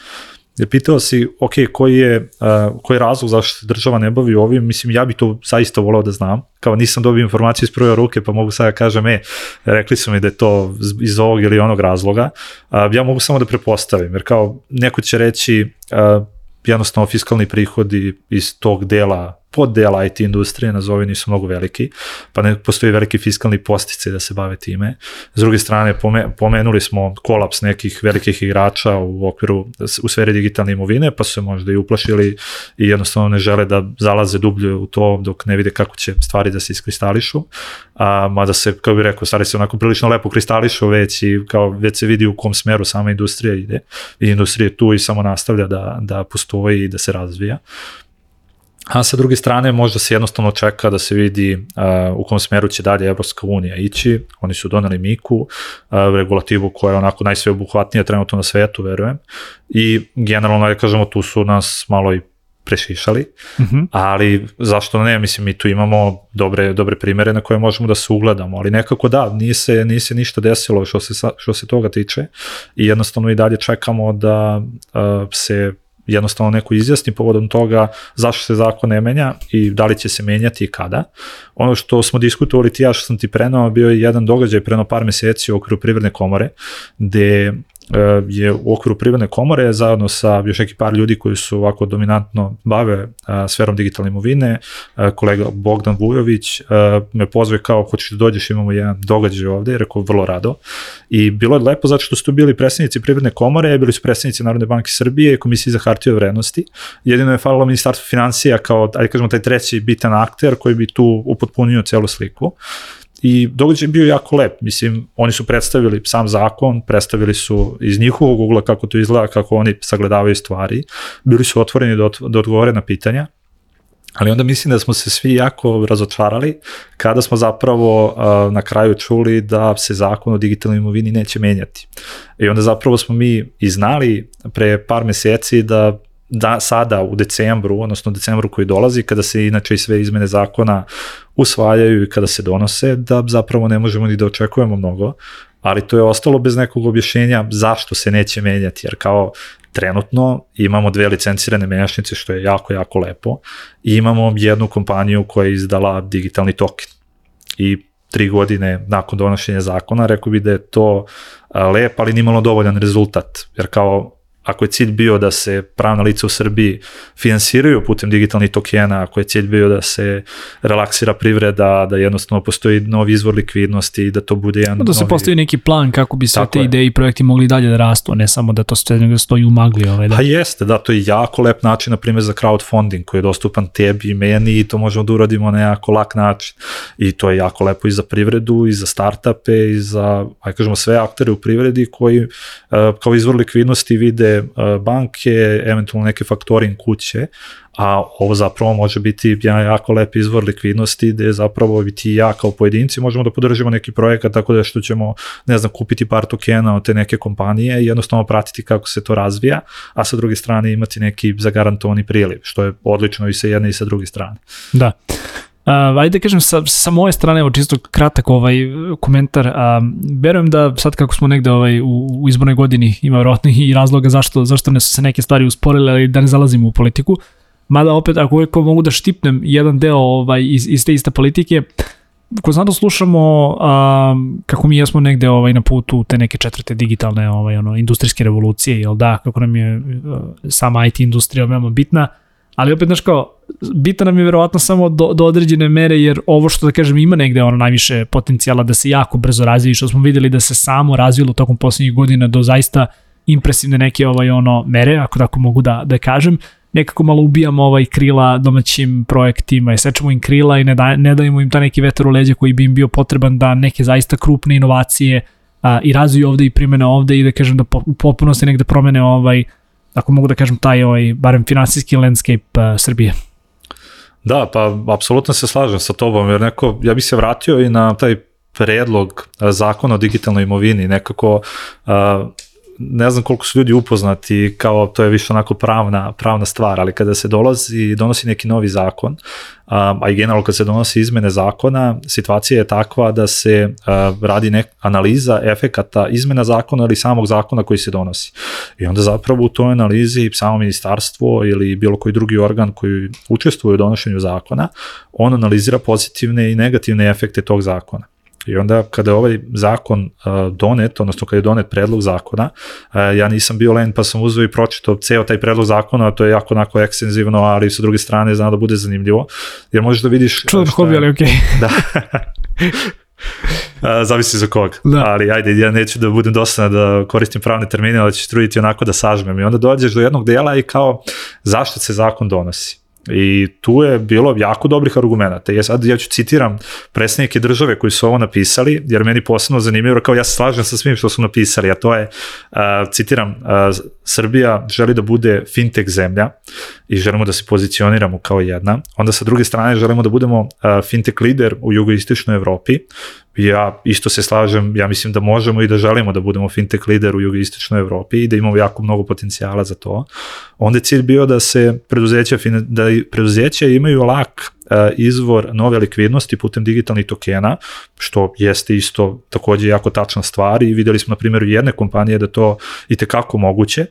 Jer pitao si, ok, koji je, uh, koji je razlog zašto se država ne bavi ovim, mislim, ja bi to zaista volao da znam, kao nisam dobio informaciju iz prve ruke, pa mogu sada da kažem, e, rekli su mi da je to iz ovog ili onog razloga, uh, ja mogu samo da prepostavim, jer kao neko će reći, uh, jednostavno fiskalni prihodi iz tog dela poddela IT industrije, nazovi, nisu mnogo veliki, pa ne postoji veliki fiskalni postice da se bave time. S druge strane, pome, pomenuli smo kolaps nekih velikih igrača u okviru, u sferi digitalne imovine, pa su se možda i uplašili i jednostavno ne žele da zalaze dublje u to dok ne vide kako će stvari da se iskristališu. A, mada se, kao bih rekao, stvari se onako prilično lepo kristališu već i kao već se vidi u kom smeru sama industrija ide. I industrija je tu i samo nastavlja da, da postoji i da se razvija. A sa druge strane možda se jednostavno čeka da se vidi uh, u kom smeru će dalje Evropska unija ići. Oni su doneli MIKU, uh, regulativu koja je onako najsveobuhvatnija trenutno na svetu, verujem. I generalno, da kažemo, tu su nas malo i prešišali, Uh -huh. ali zašto ne, mislim mi tu imamo dobre, dobre primere na koje možemo da se ugledamo, ali nekako da, nije se, nije se ništa desilo što se, što se toga tiče i jednostavno i dalje čekamo da uh, se jednostavno neko izjasni povodom toga zašto se zakon ne menja i da li će se menjati i kada. Ono što smo diskutovali ti ja što sam ti prenao bio je jedan događaj preno par meseci u okviru privredne komore gde je u okviru privredne komore zajedno sa još neki par ljudi koji su ovako dominantno bave sferom digitalne imovine, kolega Bogdan Vujović me pozve kao hoćeš da dođeš imamo jedan događaj ovde, rekao vrlo rado i bilo je lepo zato što su tu bili predstavnici privredne komore, bili su predstavnici Narodne banke Srbije i Komisije za hartije vrednosti. Jedino je falilo ministarstvo financija kao, ajde kažemo, taj treći bitan akter koji bi tu upotpunio celu sliku. I događaj je bio jako lep, mislim, oni su predstavili sam zakon, predstavili su iz njihovog ugla kako to izgleda, kako oni sagledavaju stvari, bili su otvoreni da, da odgovore na pitanja, ali onda mislim da smo se svi jako razočarali kada smo zapravo uh, na kraju čuli da se zakon o digitalnoj imovini neće menjati. I onda zapravo smo mi i znali pre par meseci da da sada u decembru, odnosno decembru koji dolazi, kada se inače i sve izmene zakona usvajaju i kada se donose, da zapravo ne možemo ni da očekujemo mnogo, ali to je ostalo bez nekog objašnjenja zašto se neće menjati, jer kao trenutno imamo dve licencirane menjačnice, što je jako, jako lepo, i imamo jednu kompaniju koja je izdala digitalni token. I tri godine nakon donošenja zakona, rekao bi da je to lep, ali nimalo dovoljan rezultat, jer kao ako je cilj bio da se pravna lica u Srbiji finansiraju putem digitalnih tokena, ako je cilj bio da se relaksira privreda, da jednostavno postoji novi izvor likvidnosti i da to bude jedan Da se novi... postoji neki plan kako bi sve Tako te je. ideje i projekti mogli dalje da rastu, a ne samo da to sve nego stoji u magli. Ovaj, da. Pa jeste, da, to je jako lep način, na primjer, za crowdfunding koji je dostupan tebi i meni i to možemo da uradimo na jako lak način. I to je jako lepo i za privredu, i za startupe, i za, aj kažemo, sve aktere u privredi koji uh, kao izvor likvidnosti vide banke, eventualno neke faktoring kuće, a ovo zapravo može biti jedan jako lep izvor likvidnosti gde zapravo i ti i ja kao pojedinci možemo da podržimo neki projekat tako da što ćemo, ne znam, kupiti par tokena od te neke kompanije i jednostavno pratiti kako se to razvija, a sa druge strane imati neki zagarantovani priliv, što je odlično i sa jedne i sa druge strane. Da. Uh, ajde da kažem sa, sa moje strane, evo čisto kratak ovaj komentar, uh, verujem da sad kako smo negde ovaj, u, u izbornoj godini ima vjerojatno i razloga zašto, zašto ne su se neke stvari usporile, ali da ne zalazimo u politiku, mada opet ako uvijek mogu da štipnem jedan deo ovaj, iz, iz te iste politike, konstantno slušamo um, kako mi jesmo negde ovaj na putu te neke četvrte digitalne ovaj ono industrijske revolucije jel da kako nam je uh, sama IT industrija veoma bitna ali opet znaš kao bitno nam je verovatno samo do, do određene mere jer ovo što da kažem ima negde ono najviše potencijala da se jako brzo razvije što smo videli da se samo razvilo tokom poslednjih godina do zaista impresivne neke ovaj ono mere ako tako mogu da da kažem. Nekako malo ubijamo ovaj krila domaćim projektima i sečemo im krila i ne, da, ne dajemo im ta neki vetar u leđe koji bi im bio potreban da neke zaista krupne inovacije a, i razviju ovde i primene ovde i da kažem da po, u potpunosti negde promene ovaj ako mogu da kažem taj ovaj barem finansijski landscape uh, Srbije. Da, pa apsolutno se slažem sa tobom, jer neko, ja bih se vratio i na taj predlog zakona o digitalnoj imovini, nekako uh, ne znam koliko su ljudi upoznati kao to je više onako pravna, pravna stvar, ali kada se dolazi donosi neki novi zakon, a, i generalno kad se donosi izmene zakona, situacija je takva da se radi nek analiza efekata izmena zakona ili samog zakona koji se donosi. I onda zapravo u toj analizi samo ministarstvo ili bilo koji drugi organ koji učestvuje u donošenju zakona, on analizira pozitivne i negativne efekte tog zakona. I onda kada je ovaj zakon uh, donet, odnosno kada je donet predlog zakona, uh, ja nisam bio len pa sam uzeo i pročitao ceo taj predlog zakona, to je jako onako ekstenzivno, ali sa druge strane zna da bude zanimljivo, jer možeš da vidiš... Čudan hobi, ali okej. Okay. da. Uh, zavisi za koga. Da. Ali ajde, ja neću da budem dosadna da koristim pravne termine, ali ću truditi onako da sažmem. I onda dođeš do jednog dela i kao zašto se zakon donosi. I tu je bilo jako dobrih argumenta. Ja sad ja ću citiram predstavnike države koji su ovo napisali, jer meni posebno zanimljivo, kao ja se slažem sa svim što su napisali, a to je, uh, citiram, uh, Srbija želi da bude fintech zemlja i želimo da se pozicioniramo kao jedna. Onda sa druge strane želimo da budemo uh, fintech lider u jugoistočnoj Evropi. Ja isto se slažem, ja mislim da možemo i da želimo da budemo fintech lider u jugoistočnoj Evropi i da imamo jako mnogo potencijala za to. Onda je cilj bio da se preduzeća, da preduzeća imaju lak izvor nove likvidnosti putem digitalnih tokena, što jeste isto takođe jako tačna stvar i videli smo na primjeru jedne kompanije da to i tekako moguće,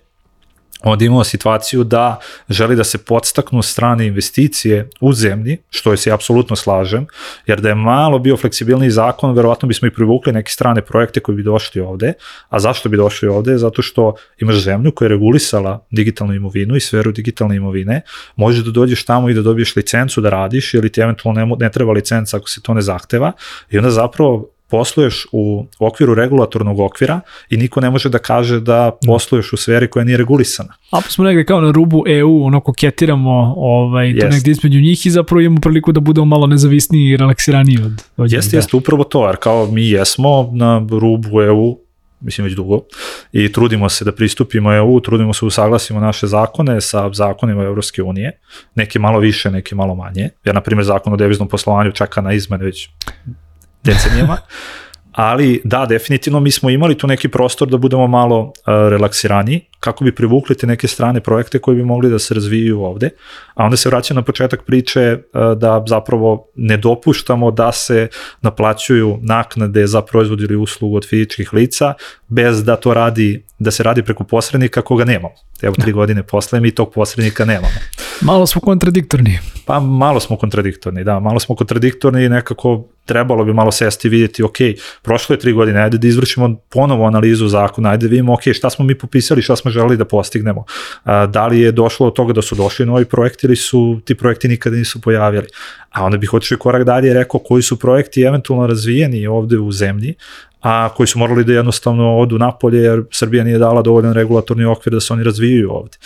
onda imamo situaciju da želi da se podstaknu strane investicije u zemlji, što se apsolutno slažem, jer da je malo bio fleksibilni zakon, verovatno bismo i privukli neke strane projekte koji bi došli ovde. A zašto bi došli ovde? Zato što imaš zemlju koja je regulisala digitalnu imovinu i sferu digitalne imovine, možeš da dođeš tamo i da dobiješ licencu da radiš ili ti eventualno ne, ne treba licenca ako se to ne zahteva i onda zapravo posluješ u okviru regulatornog okvira i niko ne može da kaže da posluješ u sferi koja nije regulisana. A pa smo negde kao na rubu EU, ono koketiramo ovaj, to negde između njih i zapravo imamo priliku da budemo malo nezavisniji i relaksiraniji od, od Jeste, jeste upravo to, jer kao mi jesmo na rubu EU, mislim već dugo, i trudimo se da pristupimo EU, trudimo se da usaglasimo naše zakone sa zakonima Evropske unije, neke malo više, neke malo manje. Ja, na primjer, zakon o deviznom poslovanju čeka na izmene već decenijama. Ali da, definitivno mi smo imali tu neki prostor da budemo malo uh, relaksirani, kako bi privukli te neke strane projekte koji bi mogli da se razvijaju ovde, a onda se vraća na početak priče uh, da zapravo ne dopuštamo da se naplaćuju naknade za proizvod ili uslugu od fizičkih lica, bez da to radi, da se radi preko posrednika koga nemamo. Evo tri da. godine posle mi tog posrednika nemamo. Malo smo kontradiktorni. Pa malo smo kontradiktorni, da, malo smo kontradiktorni i nekako trebalo bi malo sesti i vidjeti, ok, prošlo je tri godine, ajde da izvršimo ponovo analizu zakona, ajde da vidimo, ok, šta smo mi popisali, šta smo želeli da postignemo. A, da li je došlo od toga da su došli novi projekti ili su ti projekti nikada nisu pojavili. A onda bih otišao korak dalje i rekao koji su projekti eventualno razvijeni ovde u zemlji, a koji su morali da jednostavno odu napolje jer Srbija nije dala dovoljan regulatorni okvir da se oni razvijaju ovde.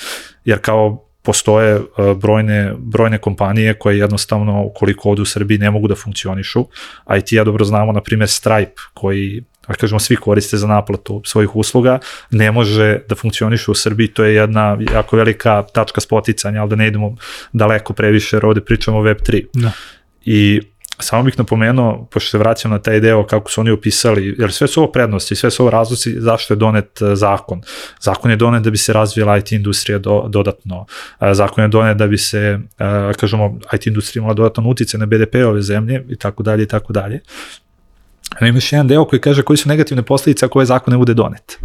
Jer kao postoje e, brojne, brojne kompanije koje jednostavno, ukoliko ovde u Srbiji ne mogu da funkcionišu, a i ti ja dobro znamo, na primjer, Stripe, koji da kažemo svi koriste za naplatu svojih usluga, ne može da funkcioniše u Srbiji, to je jedna jako velika tačka spoticanja, ali da ne idemo daleko previše, jer ovde pričamo o Web3. Da. I Samo bih napomenuo, pošto se vraćam na taj deo kako su oni opisali, jer sve su ovo prednosti, sve su ovo razloci zašto je donet e, zakon. Zakon je donet da bi se razvijala IT industrija do, dodatno. E, zakon je donet da bi se, e, kažemo, IT industrija imala dodatan utice na BDP ove zemlje i tako dalje i tako dalje. A imaš jedan deo koji kaže koji su negativne posledice ako ovaj zakon ne bude donet.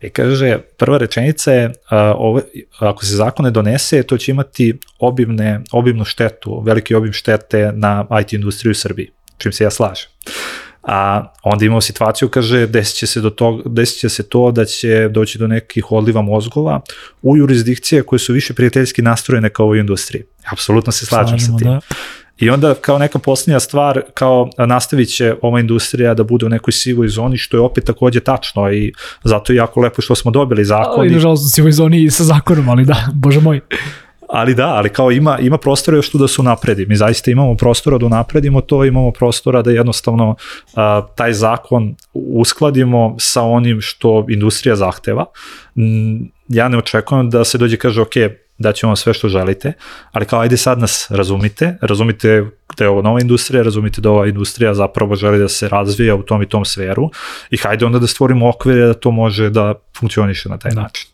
I kaže, prva rečenica je, a, ove, ako se zakon ne donese, to će imati obimne, obimnu štetu, veliki obim štete na IT industriju u Srbiji, čim se ja slažem. A onda imamo situaciju, kaže, desit će se, do tog, desit će se to da će doći do nekih odliva mozgova u jurisdikcije koje su više prijateljski nastrojene kao u industriji. Apsolutno se slažem Slažemo, sa tim. Da. I onda kao neka posljednja stvar, kao nastavit će ova industrija da bude u nekoj sivoj zoni, što je opet takođe tačno i zato je jako lepo što smo dobili zakon. Ali nažalost u sivoj zoni i sa zakonom, ali da, bože moj. Ali da, ali kao ima, ima prostora još tu da se unapredi. Mi zaista imamo prostora da unapredimo to, imamo prostora da jednostavno a, taj zakon uskladimo sa onim što industrija zahteva. Ja ne očekujem da se dođe kaže, ok, da ćemo sve što želite, ali kao ajde sad nas razumite, razumite da je ovo nova industrija, razumite da ova industrija zapravo želi da se razvija u tom i tom sferu i hajde onda da stvorimo okvire da to može da funkcioniše na taj da. način.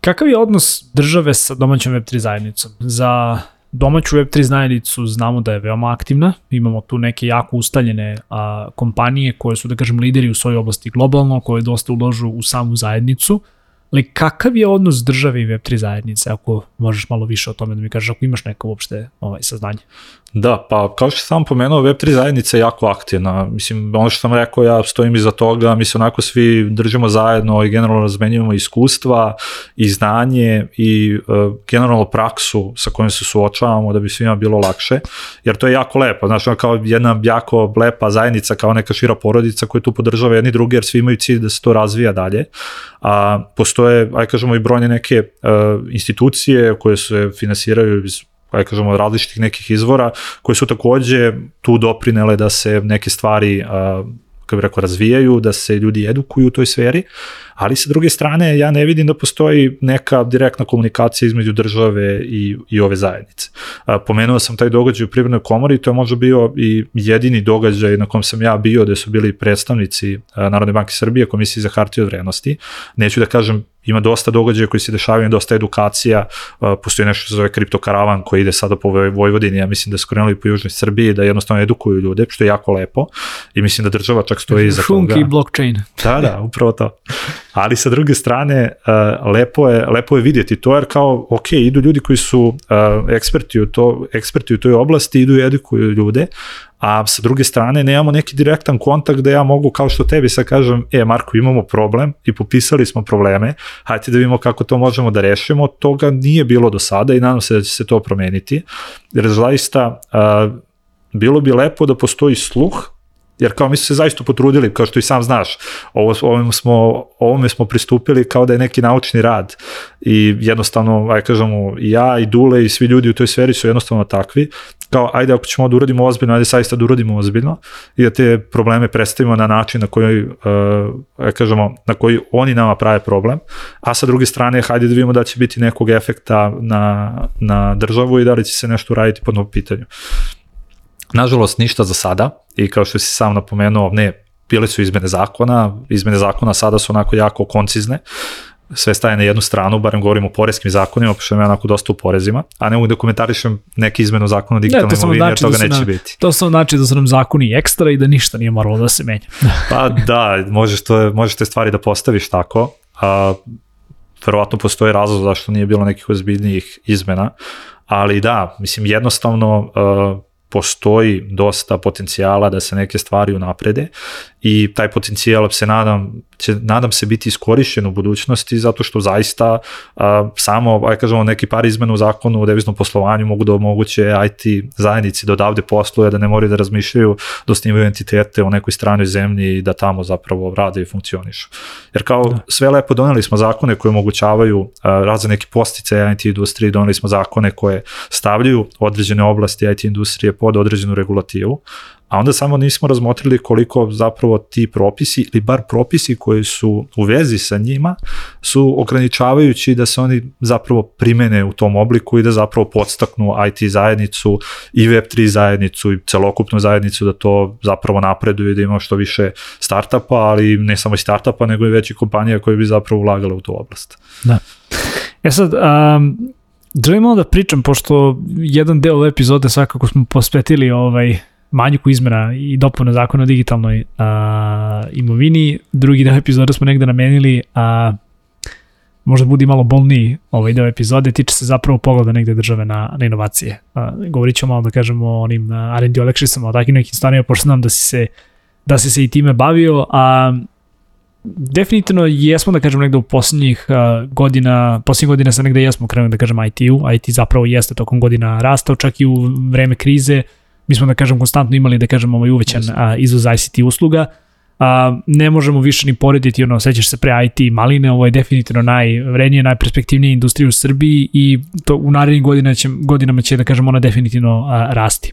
Kakav je odnos države sa domaćom Web3 zajednicom? Za domaću Web3 zajednicu znamo da je veoma aktivna, imamo tu neke jako ustaljene a, kompanije koje su, da kažem, lideri u svojoj oblasti globalno, koje dosta uložu u samu zajednicu, Ali kakav je odnos države i Web3 zajednice, ako možeš malo više o tome da mi kažeš, ako imaš neko uopšte ovaj, saznanje? Da, pa kao što sam pomenuo, Web3 zajednica je jako aktivna. Mislim, ono što sam rekao, ja stojim iza toga, mi se onako svi držimo zajedno i generalno razmenjujemo iskustva i znanje i uh, generalno praksu sa kojom se suočavamo da bi svima bilo lakše, jer to je jako lepo, znaš, kao jedna jako lepa zajednica, kao neka šira porodica koja tu podržava jedni drugi, jer svi imaju cilj da se to razvija dalje. A postoje, aj kažemo, i brojne neke uh, institucije koje se finansiraju iz aj kažemo, različitih nekih izvora, koje su takođe tu doprinele da se neke stvari uh, kako bih rekao, razvijaju, da se ljudi edukuju u toj sferi, ali sa druge strane ja ne vidim da postoji neka direktna komunikacija između države i, i ove zajednice. Pomenuo sam taj događaj u Privrednoj komori, to je možda bio i jedini događaj na kom sam ja bio, gde su bili predstavnici Narodne banke Srbije, Komisije za hartije od vrednosti. Neću da kažem ima dosta događaja koji se dešavaju, dosta edukacija, uh, postoji nešto što se zove kriptokaravan koji ide sada po Vojvodini, ja mislim da su krenuli po Južnoj Srbiji, da jednostavno edukuju ljude, što je jako lepo i mislim da država čak stoji iza toga. Šunki i blockchain. Da, da, upravo to. Ali sa druge strane, uh, lepo, je, lepo je vidjeti. To, jer kao, ok, idu ljudi koji su uh, eksperti, u to, eksperti u toj oblasti, idu i edukuju ljude, a sa druge strane nemamo neki direktan kontakt da ja mogu, kao što tebi sad kažem, e, Marko, imamo problem i popisali smo probleme, hajde da vidimo kako to možemo da rešimo, toga nije bilo do sada i nadam se da će se to promeniti, jer zaista uh, bilo bi lepo da postoji sluh Jer kao mi su se zaista potrudili, kao što i sam znaš, ovo, ovome, smo, ovome smo pristupili kao da je neki naučni rad. I jednostavno, aj kažemo, i ja i Dule i svi ljudi u toj sferi su jednostavno takvi, kao ajde ako ćemo da uradimo ozbiljno, ajde saista da uradimo ozbiljno i da te probleme predstavimo na način na koji, uh, kažemo, na koji oni nama prave problem, a sa druge strane, hajde da vidimo da će biti nekog efekta na, na državu i da li će se nešto uraditi po novom pitanju. Nažalost, ništa za sada i kao što si sam napomenuo, ne, bile su izmene zakona, izmene zakona sada su onako jako koncizne, sve staje na jednu stranu, barem govorimo o porezkim zakonima, pošto ja onako dosta u porezima, a ne mogu da komentarišem neke izmene u zakonu o digitalnoj imovini, znači jer toga da neće nam, biti. To samo znači da su nam zakoni ekstra i da ništa nije moralo da se menja. pa da, možeš, to, možeš te stvari da postaviš tako, a verovatno postoji razlog zašto nije bilo nekih ozbiljnijih izmena, ali da, mislim jednostavno uh, postoji dosta potencijala da se neke stvari unaprede i taj potencijal se nadam, će, nadam se biti iskorišćen u budućnosti zato što zaista a, samo, aj kažemo, neki par izmena u zakonu o deviznom poslovanju mogu da omoguće IT zajednici da odavde posluje, da ne moraju da razmišljaju, da osnivaju entitete u nekoj stranoj zemlji i da tamo zapravo rade i funkcionišu. Jer kao da. sve lepo doneli smo zakone koje omogućavaju a, razne neki postice IT industrije, doneli smo zakone koje stavljaju određene oblasti IT industrije pod određenu regulativu, a onda samo nismo razmotrili koliko zapravo ti propisi ili bar propisi koji su u vezi sa njima su ograničavajući da se oni zapravo primene u tom obliku i da zapravo podstaknu IT zajednicu i Web3 zajednicu i celokupnu zajednicu da to zapravo napreduje da ima što više startapa, ali ne samo i startapa nego i veći kompanija koje bi zapravo ulagale u tu oblast. Da. E sad, um, želim da pričam, pošto jedan deo epizode svakako smo posvetili ovaj, manjuku izmena i dopuna zakona o digitalnoj a, imovini. Drugi deo epizoda smo negde namenili, a možda budi malo bolniji ovaj deo epizode, tiče se zapravo pogleda negde države na, na inovacije. A, govorit ćemo malo da kažemo o onim R&D olekšicama, o takvim nekim stvarima, pošto znam da si se, da si se i time bavio, a definitivno jesmo da kažem negde u poslednjih uh, godina, poslednjih godina sa negde jesmo krenuli da kažem IT-u, IT zapravo jeste tokom godina rastao, čak i u vreme krize, mi smo da kažem konstantno imali da kažem ovaj uvećan a, izvoz ICT usluga, a, ne možemo više ni porediti, ono, sećaš se pre IT maline, ovo je definitivno najvrednije, najperspektivnija industrija u Srbiji i to u narednim godinama će, godinama će da kažem ona definitivno a, rasti.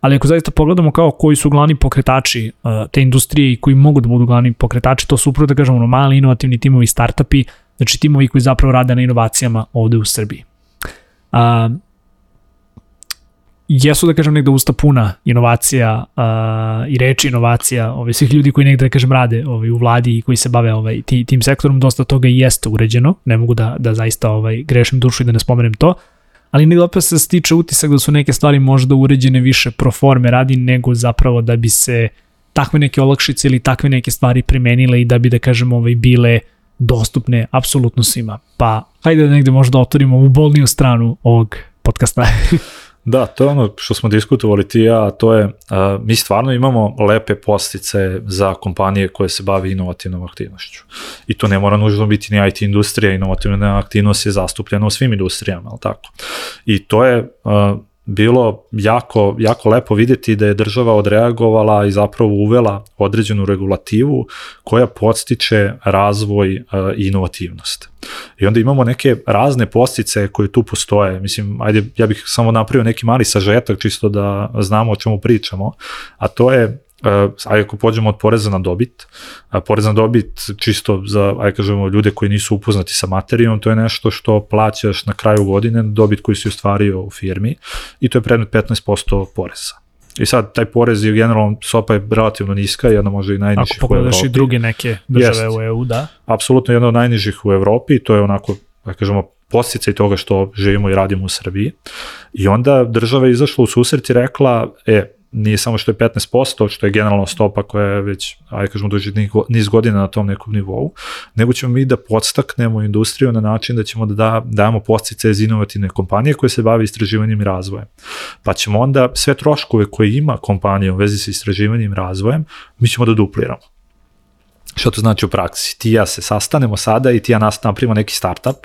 Ali ako zaista pogledamo kao koji su glavni pokretači a, te industrije i koji mogu da budu glavni pokretači, to su upravo da kažemo ono, mali inovativni timovi, startupi, znači timovi koji zapravo rade na inovacijama ovde u Srbiji. A, jesu da kažem negde usta puna inovacija uh, i reči inovacija ovaj, svih ljudi koji negde da kažem rade ovaj, u vladi i koji se bave ovaj, tim, tim sektorom, dosta toga i jeste uređeno, ne mogu da, da zaista ovaj, grešim dušu i da ne spomenem to, ali negde opet se stiče utisak da su neke stvari možda uređene više pro forme radi nego zapravo da bi se takve neke olakšice ili takve neke stvari primenile i da bi da kažem ovaj, bile dostupne apsolutno svima. Pa hajde da negde možda otvorimo u bolniju stranu ovog podcasta. Da, to je ono što smo diskutovali ti ja, to je, uh, mi stvarno imamo lepe postice za kompanije koje se bavi inovativnom aktivnošću. I to ne mora nužno biti ni IT industrija, inovativna aktivnost je zastupljena u svim industrijama, ali tako. I to je uh, bilo jako, jako lepo videti da je država odreagovala i zapravo uvela određenu regulativu koja podstiče razvoj i inovativnost. I onda imamo neke razne postice koje tu postoje. Mislim, ajde, ja bih samo napravio neki mali sažetak čisto da znamo o čemu pričamo, a to je Uh, ajde ako pođemo od poreza na dobit, uh, porez na dobit čisto za, ajde kažemo, ljude koji nisu upoznati sa materijom, to je nešto što plaćaš na kraju godine, dobit koji si ostvario u firmi i to je predmet 15% poreza. I sad taj porez je generalno, stopa je relativno niska, jedna može i najnižih Ako pogledaš i druge neke države Jest. u EU, da. Apsolutno jedna od najnižih u Evropi, to je onako, da kažemo, posticaj toga što živimo i radimo u Srbiji. I onda država je izašla u susret i rekla, e, nije samo što je 15%, što je generalna stopa koja je već, ajde kažemo, duži niz godina na tom nekom nivou, nego ćemo mi da podstaknemo industriju na način da ćemo da, da dajemo postice za inovativne kompanije koje se bave istraživanjem i razvojem. Pa ćemo onda sve troškove koje ima kompanija u vezi sa istraživanjem i razvojem, mi ćemo da dupliramo. Što to znači u praksi? Ti ja se sastanemo sada i ti ja nas napravimo neki startup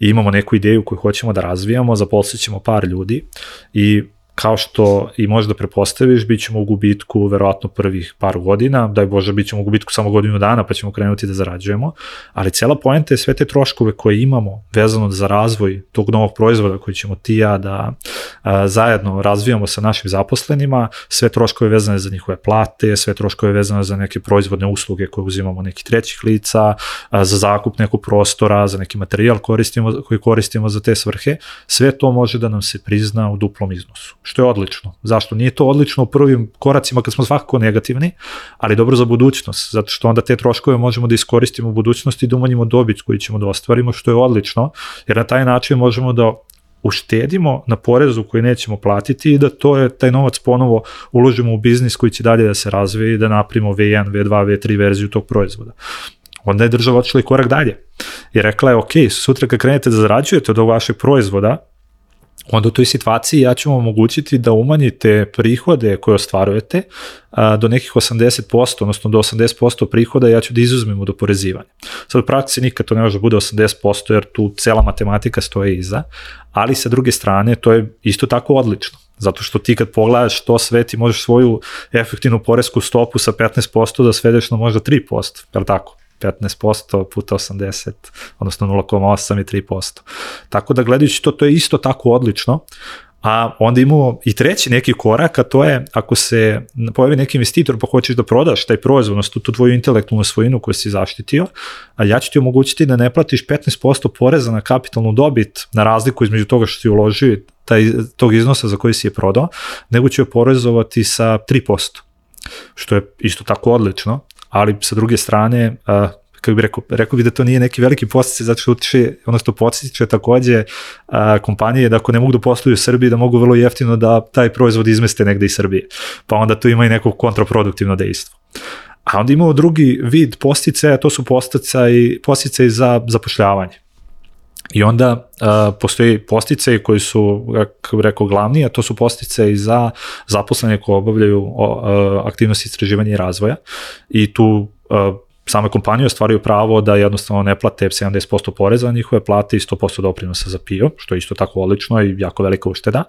i imamo neku ideju koju hoćemo da razvijamo, zaposlit ćemo par ljudi i kao što i možda prepostaviš, bit ćemo u gubitku verovatno prvih par godina, daj Bože, bit ćemo u gubitku samo godinu dana pa ćemo krenuti da zarađujemo, ali cela poenta je sve te troškove koje imamo vezano za razvoj tog novog proizvoda koji ćemo ti ja da a, zajedno razvijamo sa našim zaposlenima, sve troškove vezane za njihove plate, sve troškove vezane za neke proizvodne usluge koje uzimamo nekih trećih lica, a, za zakup nekog prostora, za neki materijal koristimo, koji koristimo za te svrhe, sve to može da nam se prizna u duplom iznosu što je odlično. Zašto? Nije to odlično u prvim koracima kad smo svakako negativni, ali dobro za budućnost, zato što onda te troškove možemo da iskoristimo u budućnosti i da umanjimo dobit koji ćemo da ostvarimo, što je odlično, jer na taj način možemo da uštedimo na porezu koji nećemo platiti i da to je taj novac ponovo uložimo u biznis koji će dalje da se razvije i da naprimo V1, V2, V3 verziju tog proizvoda. Onda je država odšla i korak dalje. I rekla je, ok, sutra kad krenete da zarađujete od ovog vašeg proizvoda, onda u toj situaciji ja ću vam omogućiti da umanjite prihode koje ostvarujete a, do nekih 80%, odnosno do 80% prihoda ja ću da izuzmem od oporezivanja. Sad u praksi nikad to ne može da bude 80% jer tu cela matematika stoje iza, ali sa druge strane to je isto tako odlično. Zato što ti kad pogledaš to sve ti možeš svoju efektivnu poresku stopu sa 15% da svedeš na možda 3%, je li tako? 15% puta 80, odnosno 0,8 i 3%. Tako da gledajući to, to je isto tako odlično, A onda imamo i treći neki korak, a to je ako se pojavi neki investitor pa hoćeš da prodaš taj proizvod, odnosno tu tvoju intelektualnu svojinu koju si zaštitio, a ja ću ti omogućiti da ne platiš 15% poreza na kapitalnu dobit na razliku između toga što si uložio taj, tog iznosa za koji si je prodao, nego ću je porezovati sa 3%, što je isto tako odlično, ali sa druge strane, uh, kako bi rekao, rekao bi da to nije neki veliki postice, zato što utiče, ono što postiče takođe a, kompanije da ako ne mogu da posluju u Srbiji, da mogu vrlo jeftino da taj proizvod izmeste negde iz Srbije. Pa onda tu ima i neko kontraproduktivno dejstvo. A onda imamo drugi vid postice, a to su postice, postice za zapošljavanje. I onda uh, postoji postice koji su, kako bih rekao, glavni, a to su postice i za zaposlene koje obavljaju uh, aktivnosti istraživanja i razvoja. I tu uh, same kompanije ostvaraju pravo da jednostavno ne plate 70% poreza na njihove plate i 100% doprinosa za PIO, što je isto tako odlično i jako velika ušteda,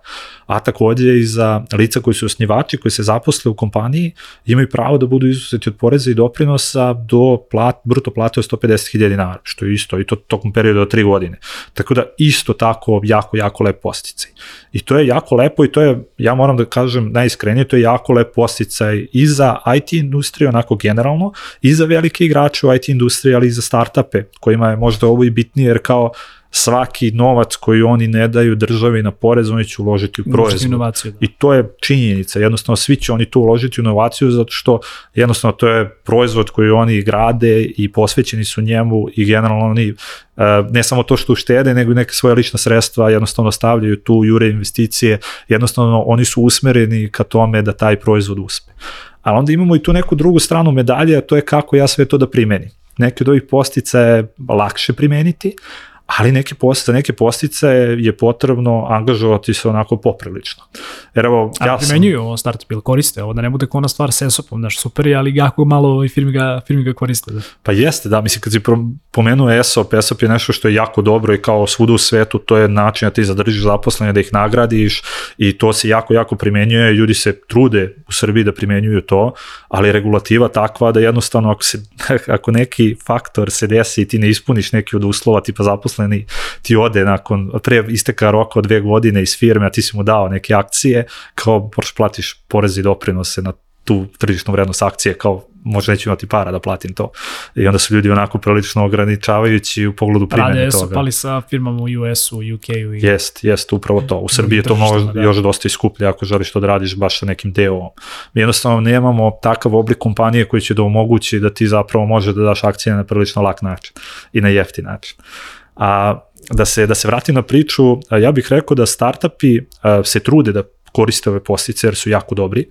a takođe i za lica koji su osnivači, koji se zaposle u kompaniji, imaju pravo da budu izuzeti od poreza i doprinosa do plat, bruto plate od 150.000 dinara, što je isto i to tokom perioda od 3 godine. Tako da isto tako jako, jako lep posticaj. I to je jako lepo i to je, ja moram da kažem najiskrenije, to je jako lep posticaj i za IT industriju, onako generalno, i za velike igrače u IT industriji, ali i za startupe, kojima je možda ovo i bitnije, jer kao svaki novac koji oni ne daju državi na porez, oni će uložiti u proizvod. Da. I to je činjenica, jednostavno svi će oni tu uložiti u inovaciju zato što jednostavno to je proizvod koji oni grade i posvećeni su njemu i generalno oni e, ne samo to što uštede, nego i neke svoje lična sredstva jednostavno stavljaju tu, jure investicije, jednostavno oni su usmereni ka tome da taj proizvod uspe. Ali onda imamo i tu neku drugu stranu medalje, a to je kako ja sve to da primenim. Neke od ovih postica je lakše primeniti, ali neke postice, neke postice je potrebno angažovati se onako poprilično. Jer evo, ja A primenjuju ovo startup ili koriste ovo, da ne bude kona stvar s ESOP-om, znaš, super je, ali jako malo i firmi ga, firmi ga koriste. Da. Pa jeste, da, mislim, kad si pomenuo ESOP, ESOP je nešto što je jako dobro i kao svuda u svetu, to je način da ti zadržiš zaposlenje, da ih nagradiš i to se jako, jako primenjuje, ljudi se trude u Srbiji da primenjuju to, ali regulativa takva da jednostavno ako, se, ako neki faktor se desi i ti ne ispuniš neki od uslova tipa zaposleni, ti ode nakon, pre isteka roka od dve godine iz firme, a ti si mu dao neke akcije, kao moraš platiš porezi i doprinose na tu tržišnu vrednost akcije kao možda neću imati para da platim to. I onda su ljudi onako prilično ograničavajući u pogledu primjene Rade toga. su pali sa firmama u US-u, UK-u i... Jest, jest, upravo to. U Srbiji je to možda da. još dosta iskuplje ako želiš to da radiš baš sa nekim deo. Mi jednostavno nemamo takav oblik kompanije koji će da omogući da ti zapravo može da daš akcije na prilično lak način i na jeftin način. A da se, da se vratim na priču, ja bih rekao da startupi se trude da koriste ove postice jer su jako dobri,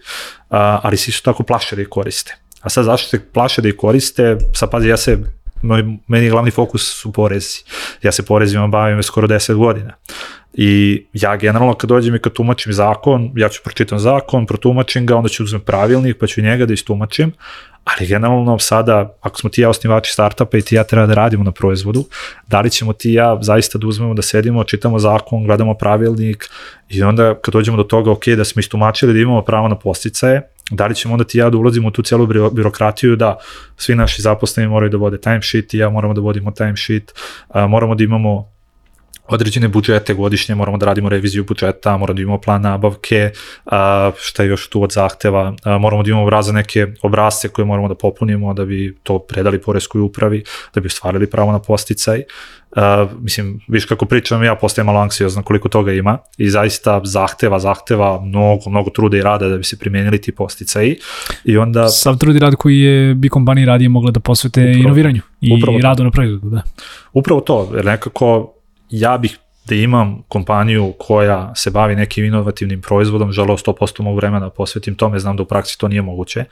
ali se isto tako plaše da ih koriste. A sad zašto se plaše da ih koriste? Sad pazi, ja se moj, meni glavni fokus su porezi. Ja se porezima bavim već skoro 10 godina. I ja generalno kad dođem i kad tumačim zakon, ja ću pročitam zakon, protumačim ga, onda ću uzmem pravilnik, pa ću njega da istumačim, ali generalno sada, ako smo ti ja osnivači startupa i ti ja treba da radimo na proizvodu, da li ćemo ti ja zaista da uzmemo, da sedimo, čitamo zakon, gledamo pravilnik i onda kad dođemo do toga, ok, da smo istumačili da imamo pravo na posticaje, da li ćemo onda ti ja da ulazimo u tu celu biro- birokratiju da svi naši zaposleni moraju da vode timesheet i ja moramo da vodimo timesheet, moramo da imamo određene budžete godišnje, moramo da radimo reviziju budžeta, moramo da imamo plan nabavke, a, šta je još tu od zahteva, a, moramo da imamo razne neke obrazce koje moramo da popunimo da bi to predali poreskoj upravi, da bi ostvarili pravo na posticaj. Uh, mislim, viš kako pričam, ja postajem malo anksiozan koliko toga ima i zaista zahteva, zahteva mnogo, mnogo truda i rada da bi se primenili ti posticaji i onda Sav trud i rad koji je bi kompaniji radije mogle da posvete Upravo. inoviranju i Upravo radu na proizvodu, da. Upravo to, jer nekako ja bih da imam kompaniju koja se bavi nekim inovativnim proizvodom, želeo 100% mog vremena da posvetim tome, znam da u praksi to nije moguće,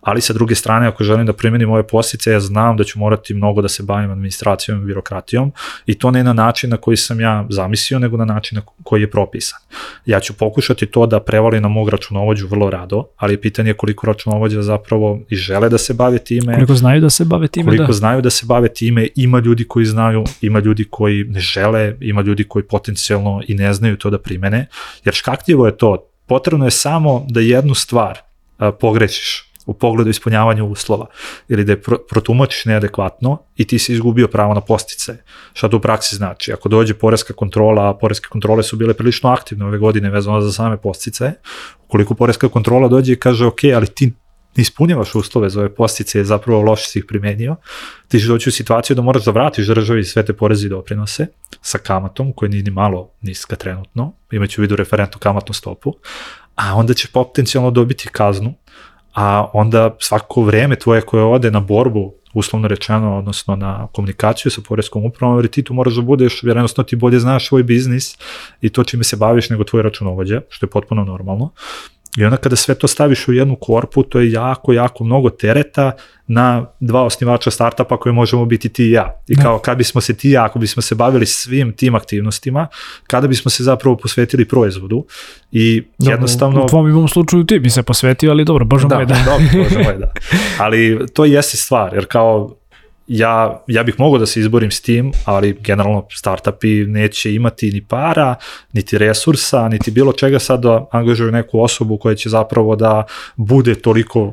ali sa druge strane, ako želim da primenim ove postice, ja znam da ću morati mnogo da se bavim administracijom i birokratijom i to ne na način na koji sam ja zamislio, nego na način na koji je propisan. Ja ću pokušati to da prevalim na mog računovođu vrlo rado, ali je pitanje koliko računovođa zapravo i žele da se bave time, Koliko znaju da se bave time, koliko da. znaju da se bave time, ima ljudi koji znaju, ima ljudi koji ne žele, ima ljudi koji potencijalno i ne znaju to da primene, jer škakljivo je to, potrebno je samo da jednu stvar a, pogrešiš u pogledu ispunjavanja uslova ili da je pro, protumačiš neadekvatno i ti si izgubio pravo na postice. Šta to u praksi znači? Ako dođe poreska kontrola, a poreske kontrole su bile prilično aktivne ove godine vezano za same postice, ukoliko poreska kontrola dođe i kaže ok, ali ti ne ispunjavaš uslove za ove postice, zapravo loše si ih primenio, ti ćeš doći u situaciju da moraš da vratiš državi sve te poreze i doprinose sa kamatom, koja nije ni malo niska trenutno, imaću u vidu referentnu kamatnu stopu, a onda će potencijalno dobiti kaznu, a onda svako vreme tvoje koje ode na borbu, uslovno rečeno, odnosno na komunikaciju sa poreskom upravom, jer ti tu moraš da budeš, jer jednostavno ti bolje znaš svoj biznis i to čime se baviš nego tvoj računovođa, što je potpuno normalno. I onda kada sve to staviš u jednu korpu, to je jako, jako mnogo tereta na dva osnivača startupa koje možemo biti ti i ja. I Da. kao kad bismo se ti i ja, ako bismo se bavili svim tim aktivnostima, kada bismo se zapravo posvetili proizvodu i Dobro, jednostavno... U tvom i mom slučaju ti bi se posvetio, ali dobro, bože moj, da. dobro, bože moj, da. Ali to jeste stvar, jer kao ja, ja bih mogao da se izborim s tim, ali generalno startupi neće imati ni para, niti resursa, niti bilo čega sad da angažuju neku osobu koja će zapravo da bude toliko uh,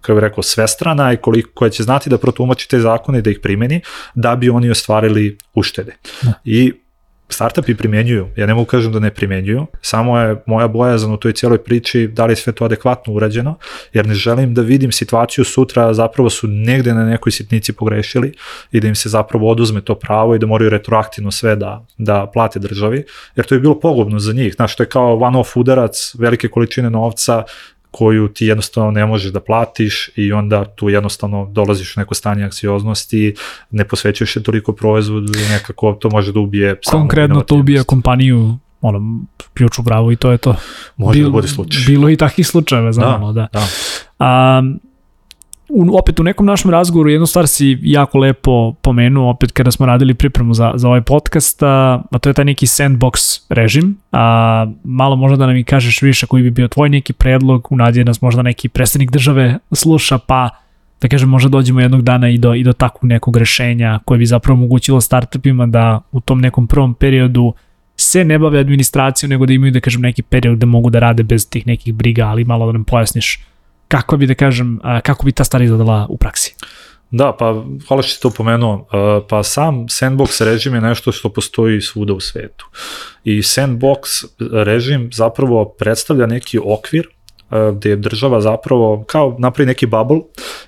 kako bih rekao, svestrana i koliko, koja će znati da protumači te zakone i da ih primeni, da bi oni ostvarili uštede. Da. I startupi primenjuju, ja ne mogu kažem da ne primenjuju, samo je moja bojazan u toj cijeloj priči da li je sve to adekvatno urađeno, jer ne želim da vidim situaciju sutra zapravo su negde na nekoj sitnici pogrešili i da im se zapravo oduzme to pravo i da moraju retroaktivno sve da, da plate državi, jer to je bilo pogubno za njih, znaš, to je kao one-off udarac, velike količine novca, koju ti jednostavno ne možeš da platiš i onda tu jednostavno dolaziš u neko stanje anksioznosti, ne posvećuješ se toliko proizvodu i nekako to može da ubije Konkretno to ubija kompaniju ono, ključ u bravu i to je to. Može da bude slučaj. Bilo i takvih slučajeva, znamo, da. Da. A, u, opet u nekom našem razgovoru jednu stvar si jako lepo pomenuo opet kada smo radili pripremu za, za ovaj podcast, a, a to je taj neki sandbox režim. A, malo možda da nam i kažeš više koji bi bio tvoj neki predlog, u nadje nas možda neki predstavnik države sluša, pa da kažem možda dođemo jednog dana i do, i do takvog nekog rešenja koje bi zapravo omogućilo startupima da u tom nekom prvom periodu se ne bave administracijom, nego da imaju, da kažem, neki period da mogu da rade bez tih nekih briga, ali malo da nam pojasniš kako bi, da kažem, kako bi ta stvar izgledala u praksi. Da, pa hvala što si to pomenuo. Pa sam sandbox režim je nešto što postoji svuda u svetu. I sandbox režim zapravo predstavlja neki okvir gde je država zapravo kao napravi neki bubble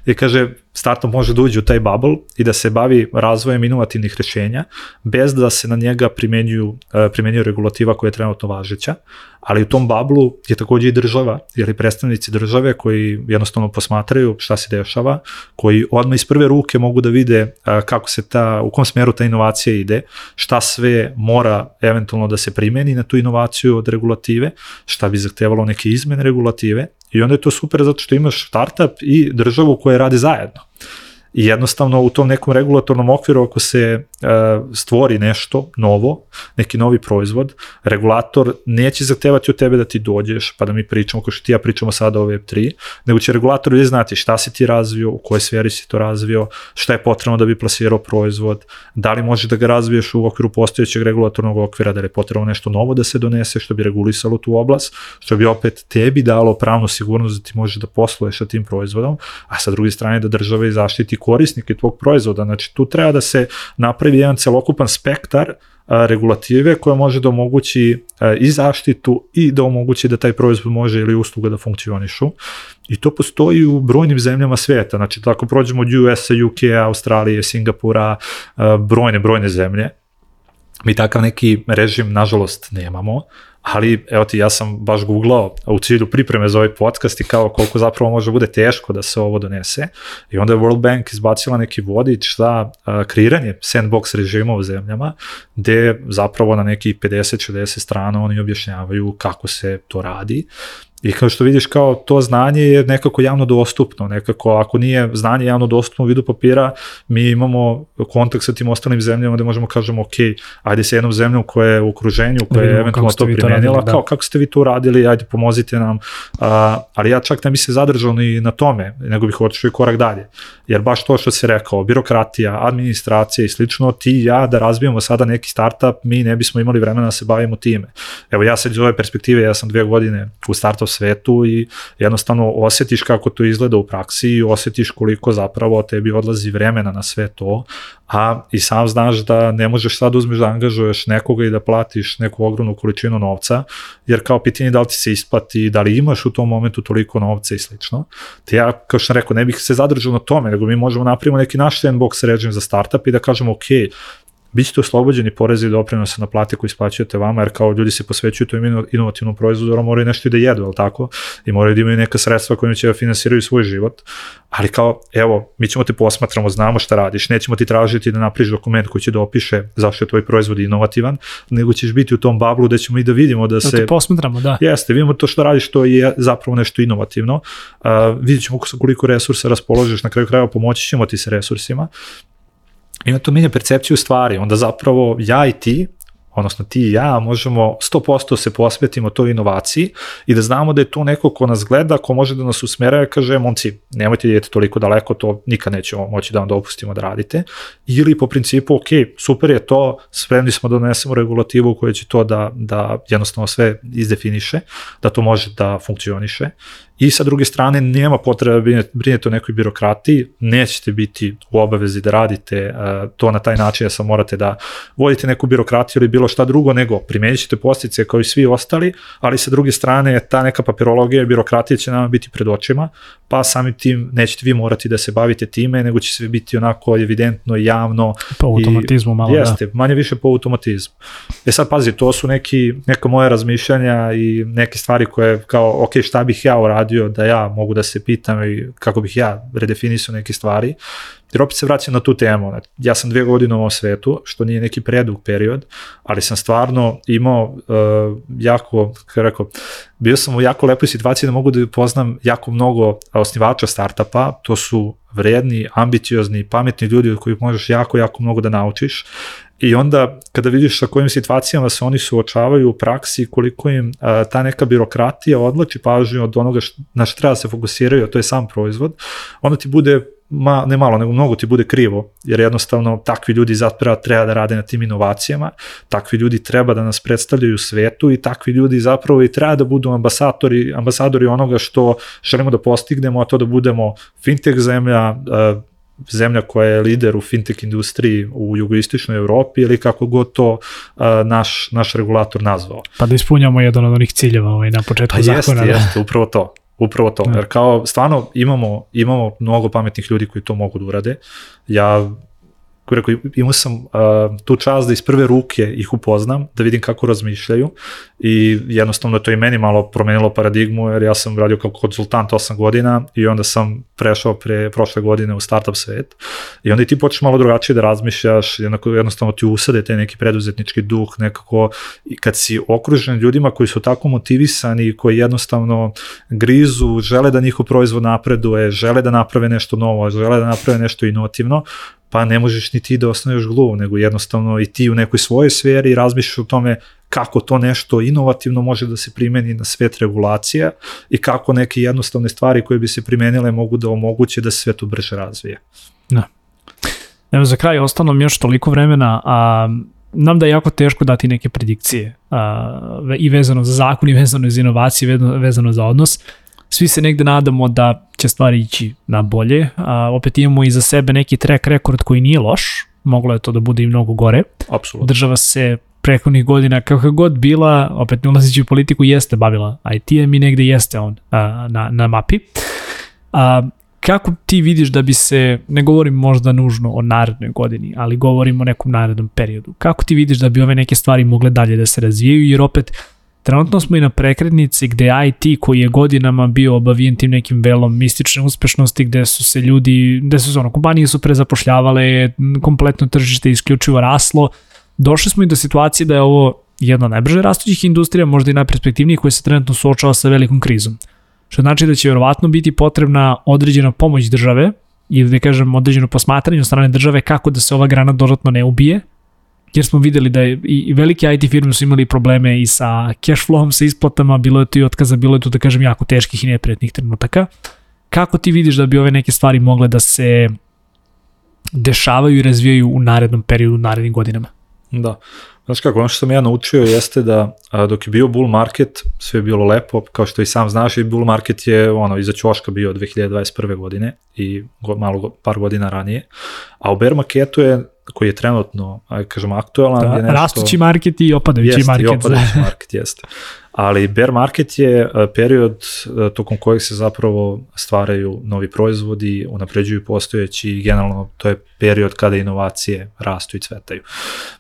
i kaže startup može da uđe u taj bubble i da se bavi razvojem inovativnih rešenja bez da se na njega primenjuju, primenjuju regulativa koja je trenutno važeća, ali u tom bablu je takođe i država, jer i predstavnici države koji jednostavno posmatraju šta se dešava, koji odmah iz prve ruke mogu da vide kako se ta, u kom smeru ta inovacija ide, šta sve mora eventualno da se primeni na tu inovaciju od regulative, šta bi zahtevalo neke izmene regulative i onda je to super zato što imaš startup i državu koja radi zajedno. I jednostavno u tom nekom regulatornom okviru ako se e, stvori nešto novo, neki novi proizvod, regulator neće zahtevati od tebe da ti dođeš pa da mi pričamo, kao što ti ja pričamo sada o Web3, nego će regulator već znati šta si ti razvio, u kojoj sferi si to razvio, šta je potrebno da bi plasirao proizvod, da li možeš da ga razviješ u okviru postojećeg regulatornog okvira, da li je potrebno nešto novo da se donese što bi regulisalo tu oblast, što bi opet tebi dalo pravnu sigurnost da ti možeš da posluješ sa tim proizvodom, a sa druge strane da država i zaštiti korisnike tvog proizvoda. Znači tu treba da se napravi jedan celokupan spektar regulative koja može da omogući i zaštitu i da omogući da taj proizvod može ili usluga da funkcionišu. I to postoji u brojnim zemljama sveta. Znači, tako prođemo od US-a, UK, Australije, Singapura, brojne, brojne zemlje. Mi takav neki režim, nažalost, nemamo, ali evo ti, ja sam baš googlao u cilju pripreme za ovaj podcast i kao koliko zapravo može bude teško da se ovo donese. I onda je World Bank izbacila neki vodič za uh, kreiranje sandbox režima u zemljama gde zapravo na neki 50-60 strana oni objašnjavaju kako se to radi I kao što vidiš, kao to znanje je nekako javno dostupno, nekako ako nije znanje javno dostupno u vidu papira, mi imamo kontakt sa tim ostalim zemljama da možemo kažemo, ok, ajde se jednom zemljom koja je u okruženju, koja je eventualno to primenila, da. kao kako ste vi to radili, ajde pomozite nam, a, ali ja čak ne bi se zadržao ni na tome, nego bih otišao i korak dalje, jer baš to što se rekao, birokratija, administracija i slično, ti i ja da razbijemo sada neki startup, mi ne bismo imali vremena da se bavimo time. Evo ja sad iz ove perspektive, ja sam dve godine u startup svetu i jednostavno osetiš kako to izgleda u praksi i osetiš koliko zapravo tebi odlazi vremena na sve to, a i sam znaš da ne možeš sad uzmeš da angažuješ nekoga i da platiš neku ogromnu količinu novca, jer kao pitanje da li ti se isplati, da li imaš u tom momentu toliko novca i slično. Te ja, kao što sam rekao, ne bih se zadržao na tome, nego mi možemo napravimo neki naš sandbox režim za startup i da kažemo, ok, Bićete oslobođeni poreza i doprinosa na plate koji isplaćujete vama, jer kao ljudi se posvećuju tom inovativnom proizvodu, moraju nešto i da jedu, ali tako? I moraju da imaju neka sredstva kojima će da finansiraju svoj život. Ali kao, evo, mi ćemo te posmatramo, znamo šta radiš, nećemo ti tražiti da napriš dokument koji će da opiše zašto je tvoj proizvod inovativan, nego ćeš biti u tom bablu da ćemo i da vidimo da, da se... Da te posmatramo, da. Jeste, vidimo to što radiš, to je zapravo nešto inovativno. Uh, vidit ćemo koliko resursa raspoložiš, na kraju krajeva pomoći ćemo ti sa resursima ima to menja percepciju stvari, onda zapravo ja i ti odnosno ti i ja, možemo 100% se posvetimo toj inovaciji i da znamo da je to neko ko nas gleda, ko može da nas usmera i kaže, momci, nemojte idete toliko daleko, to nikad nećemo moći da vam dopustimo da radite. Ili po principu, ok, super je to, spremni smo da donesemo regulativu koja će to da, da jednostavno sve izdefiniše, da to može da funkcioniše i sa druge strane nema potrebe da brinete o nekoj birokratiji, nećete biti u obavezi da radite uh, to na taj način da sam morate da vodite neku birokratiju ili bilo šta drugo, nego primenit ćete postice kao i svi ostali, ali sa druge strane ta neka papirologija i birokratija će nama biti pred očima, pa samim tim nećete vi morati da se bavite time, nego će sve biti onako evidentno, javno. Po automatizmu malo, da. jeste, da. manje više po automatizmu. E sad pazi, to su neki, neka moja razmišljanja i neke stvari koje kao, ok, šta bih ja uradio da ja mogu da se pitam i kako bih ja redefinisao neke stvari. Jer opet se vraćam na tu temu. Ja sam dve godine u ovom svetu, što nije neki predug period, ali sam stvarno imao uh, jako, kako rekao, bio sam u jako lepoj situaciji da mogu da poznam jako mnogo osnivača startupa, to su vredni, ambiciozni, pametni ljudi od kojih možeš jako, jako mnogo da naučiš. I onda kada vidiš sa kojim situacijama se oni suočavaju u praksi, koliko im a, ta neka birokratija odlači pažnju od onoga š, na što treba da se fokusiraju, a to je sam proizvod, onda ti bude ma, ne malo, nego mnogo ti bude krivo, jer jednostavno takvi ljudi zapravo treba da rade na tim inovacijama, takvi ljudi treba da nas predstavljaju svetu i takvi ljudi zapravo i treba da budu ambasadori, ambasadori onoga što želimo da postignemo, a to da budemo fintech zemlja, uh, zemlja koja je lider u fintech industriji u jugoistočnoj Evropi ili kako god to uh, naš, naš regulator nazvao. Pa da ispunjamo jedan od onih ciljeva ovaj, na početku pa zakona. Jeste, da. jeste, upravo to. Upravo to, jer kao stvarno imamo, imamo mnogo pametnih ljudi koji to mogu da urade. Ja koji rekao, imao sam uh, tu čast da iz prve ruke ih upoznam, da vidim kako razmišljaju i jednostavno to i meni malo promenilo paradigmu jer ja sam radio kao konsultant 8 godina i onda sam prešao pre prošle godine u startup svet. I onda i ti počneš malo drugačije da razmišljaš, jednako, jednostavno ti usade te neki preduzetnički duh nekako i kad si okružen ljudima koji su tako motivisani, koji jednostavno grizu, žele da njihov proizvod napreduje, žele da naprave nešto novo, žele da naprave nešto inovativno, pa ne možeš ni ti da osnoveš gluv, nego jednostavno i ti u nekoj svojoj sferi razmišljaš o tome kako to nešto inovativno može da se primeni na svet regulacija i kako neke jednostavne stvari koje bi se primenile mogu da omoguće da se sve to brže razvije. Da. Evo za kraj ostalo mi još toliko vremena, a nam da je jako teško dati neke predikcije a, i vezano za zakon i vezano za inovacije, vezano za odnos svi se negde nadamo da će stvari ići na bolje, a opet imamo i za sebe neki track rekord koji nije loš, moglo je to da bude i mnogo gore. Apsolutno. Država se prethodnih godina, kako god bila, opet ne ulazići u politiku, jeste bavila IT-em i negde jeste on a, na, na mapi. A, kako ti vidiš da bi se, ne govorim možda nužno o narednoj godini, ali govorim o nekom narednom periodu, kako ti vidiš da bi ove neke stvari mogle dalje da se razvijaju, jer opet Trenutno smo i na prekretnici gde IT koji je godinama bio obavijen tim nekim velom mistične uspešnosti gde su se ljudi, gde su se ono, kompanije su prezapošljavale, kompletno tržište isključivo raslo. Došli smo i do situacije da je ovo jedna od najbrže rastućih industrija, možda i najperspektivnijih koja se trenutno suočava sa velikom krizom. Što znači da će verovatno biti potrebna određena pomoć države ili da kažem određeno posmatranje od strane države kako da se ova grana dodatno ne ubije, jer smo videli da je i, velike IT firme su imali probleme i sa cash flowom, sa isplatama, bilo je tu i otkaza, bilo je tu da kažem jako teških i neprijatnih trenutaka. Kako ti vidiš da bi ove neke stvari mogle da se dešavaju i razvijaju u narednom periodu, u narednim godinama? Da. Znaš kako, ono što sam ja naučio jeste da a, dok je bio bull market, sve je bilo lepo, kao što i sam znaš, i bull market je ono, iza ćoška bio 2021. godine i go, malo par godina ranije, a u bear marketu je koji je trenutno, aj kažemo, aktualan. Da, je nešto, rastući market i opadajući jest, market. i opadajući market, jeste. Ali bear market je e, period e, tokom kojeg se zapravo stvaraju novi proizvodi, unapređuju postojeći i generalno to je period kada inovacije rastu i cvetaju.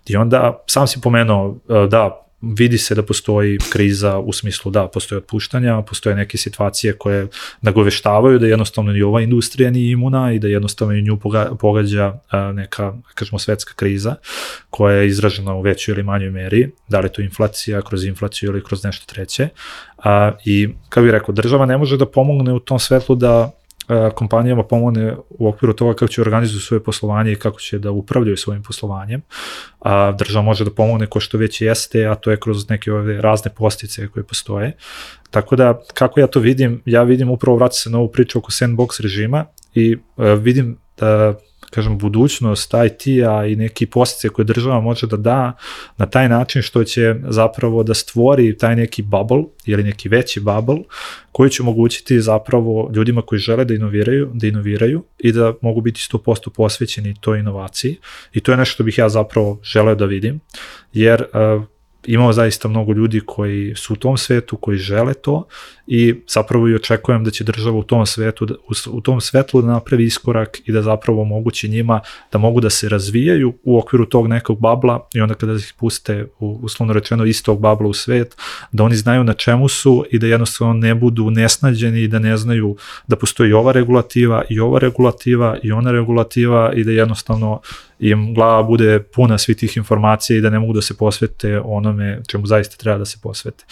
I onda, sam si pomenuo, e, da, vidi se da postoji kriza u smislu da postoje otpuštanja, postoje neke situacije koje nagoveštavaju da jednostavno i ova industrija nije imuna i da jednostavno i nju pogađa neka, kažemo, svetska kriza koja je izražena u većoj ili manjoj meri, da li to inflacija, kroz inflaciju ili kroz nešto treće. A, I, kao bih rekao, država ne može da pomogne u tom svetlu da kompanijama pomogne u okviru toga kako će organizuju svoje poslovanje i kako će da upravljaju svojim poslovanjem. A država može da pomogne ko što već jeste, a to je kroz neke ove razne postice koje postoje. Tako da, kako ja to vidim, ja vidim upravo vraća se na ovu priču oko sandbox režima i vidim da kažem, budućnost IT-a i neki postice koje država može da da na taj način što će zapravo da stvori taj neki bubble ili neki veći bubble koji će omogućiti zapravo ljudima koji žele da inoviraju, da inoviraju i da mogu biti 100% posvećeni toj inovaciji. I to je nešto što bih ja zapravo želeo da vidim jer uh, imamo zaista mnogo ljudi koji su u tom svetu, koji žele to i zapravo i očekujem da će država u tom svetu, u tom svetlu da napravi iskorak i da zapravo omogući njima da mogu da se razvijaju u okviru tog nekog babla i onda kada ih puste u, uslovno rečeno istog babla u svet, da oni znaju na čemu su i da jednostavno ne budu nesnađeni i da ne znaju da postoji ova regulativa i ova regulativa i ona regulativa i da jednostavno im glava bude puna svih tih informacija i da ne mogu da se posvete onome čemu zaista treba da se posvete.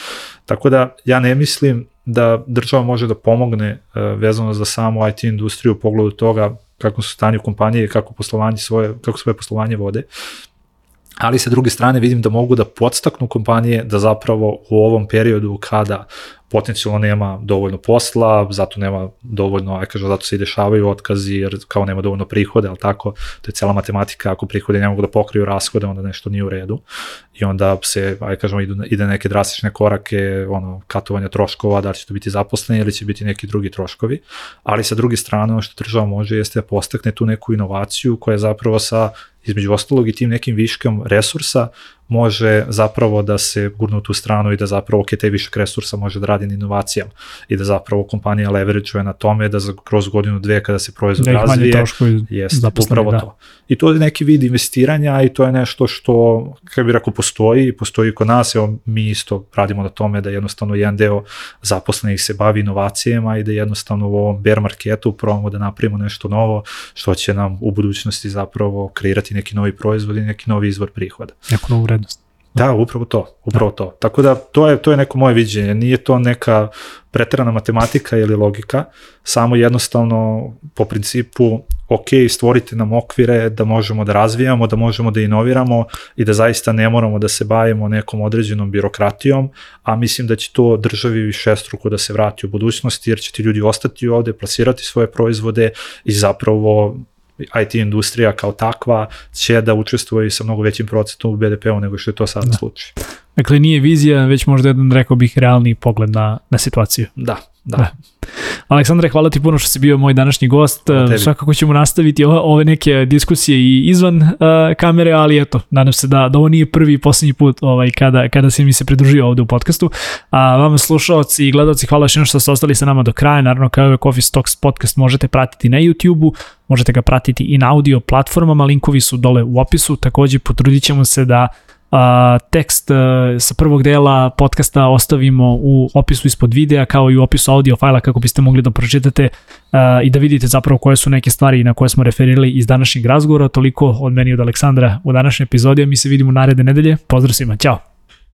Tako da ja ne mislim da država može da pomogne uh, vezano za samu IT industriju u pogledu toga kako su stanje kompanije kako poslovanje svoje, kako svoje poslovanje vode. Ali sa druge strane vidim da mogu da podstaknu kompanije da zapravo u ovom periodu kada potencijalno nema dovoljno posla, zato nema dovoljno, aj kažem, zato se i dešavaju otkazi, jer kao nema dovoljno prihode, ali tako, to je cela matematika, ako prihode ne mogu da pokriju rashode, onda nešto nije u redu. I onda se, aj kažemo, idu, ide neke drastične korake, ono, katovanja troškova, da li će to biti zaposleni ili će biti neki drugi troškovi. Ali sa druge strane, ono što država može jeste da postakne tu neku inovaciju koja je zapravo sa između ostalog i tim nekim viškom resursa može zapravo da se gurne u tu stranu i da zapravo ok, te višak resursa može da radi na inovacijama i da zapravo kompanija leverage na tome da za, kroz godinu dve kada se proizvod Da razvije, zaposleni, upravo da. to. I to je neki vid investiranja i to je nešto što, kako bih rekao, postoji, postoji kod nas, evo mi isto radimo na tome da jednostavno jedan deo zaposlenih se bavi inovacijama i da jednostavno u ovom bear marketu probamo da napravimo nešto novo što će nam u budućnosti zapravo kreirati neki novi proizvod i neki novi izvor prihoda. neku novu vrednost. Da, upravo to, upravo to. Tako da to je, to je neko moje viđenje, nije to neka preterana matematika ili logika, samo jednostavno po principu ok, stvorite nam okvire da možemo da razvijamo, da možemo da inoviramo i da zaista ne moramo da se bavimo nekom određenom birokratijom, a mislim da će to državi višestruko da se vrati u budućnosti, jer će ti ljudi ostati ovde, plasirati svoje proizvode i zapravo IT industrija kao takva će da učestvuje sa mnogo većim procentom u BDP-u nego što je to sada da. slučaj. Dakle, nije vizija, već možda jedan, rekao bih, realni pogled na, na situaciju. Da, da. Da. Aleksandre, hvala ti puno što si bio moj današnji gost. tebi. Svakako ćemo nastaviti ove, ove neke diskusije i izvan uh, kamere, ali eto, nadam se da, da ovo nije prvi i poslednji put ovaj, kada, kada si mi se pridružio ovde u podcastu. A vama slušalci i gledalci, hvala još što ste ostali sa nama do kraja. Naravno, kao je Coffee Stocks podcast možete pratiti na YouTube-u, možete ga pratiti i na audio platformama, linkovi su dole u opisu. Takođe, potrudit ćemo se da a, tekst a, sa prvog dela podcasta ostavimo u opisu ispod videa kao i u opisu audio fajla kako biste mogli da pročitate a, i da vidite zapravo koje su neke stvari na koje smo referirali iz današnjeg razgovora. Toliko od meni od Aleksandra u današnjoj epizodi, mi se vidimo naredne nedelje. Pozdrav svima, ćao!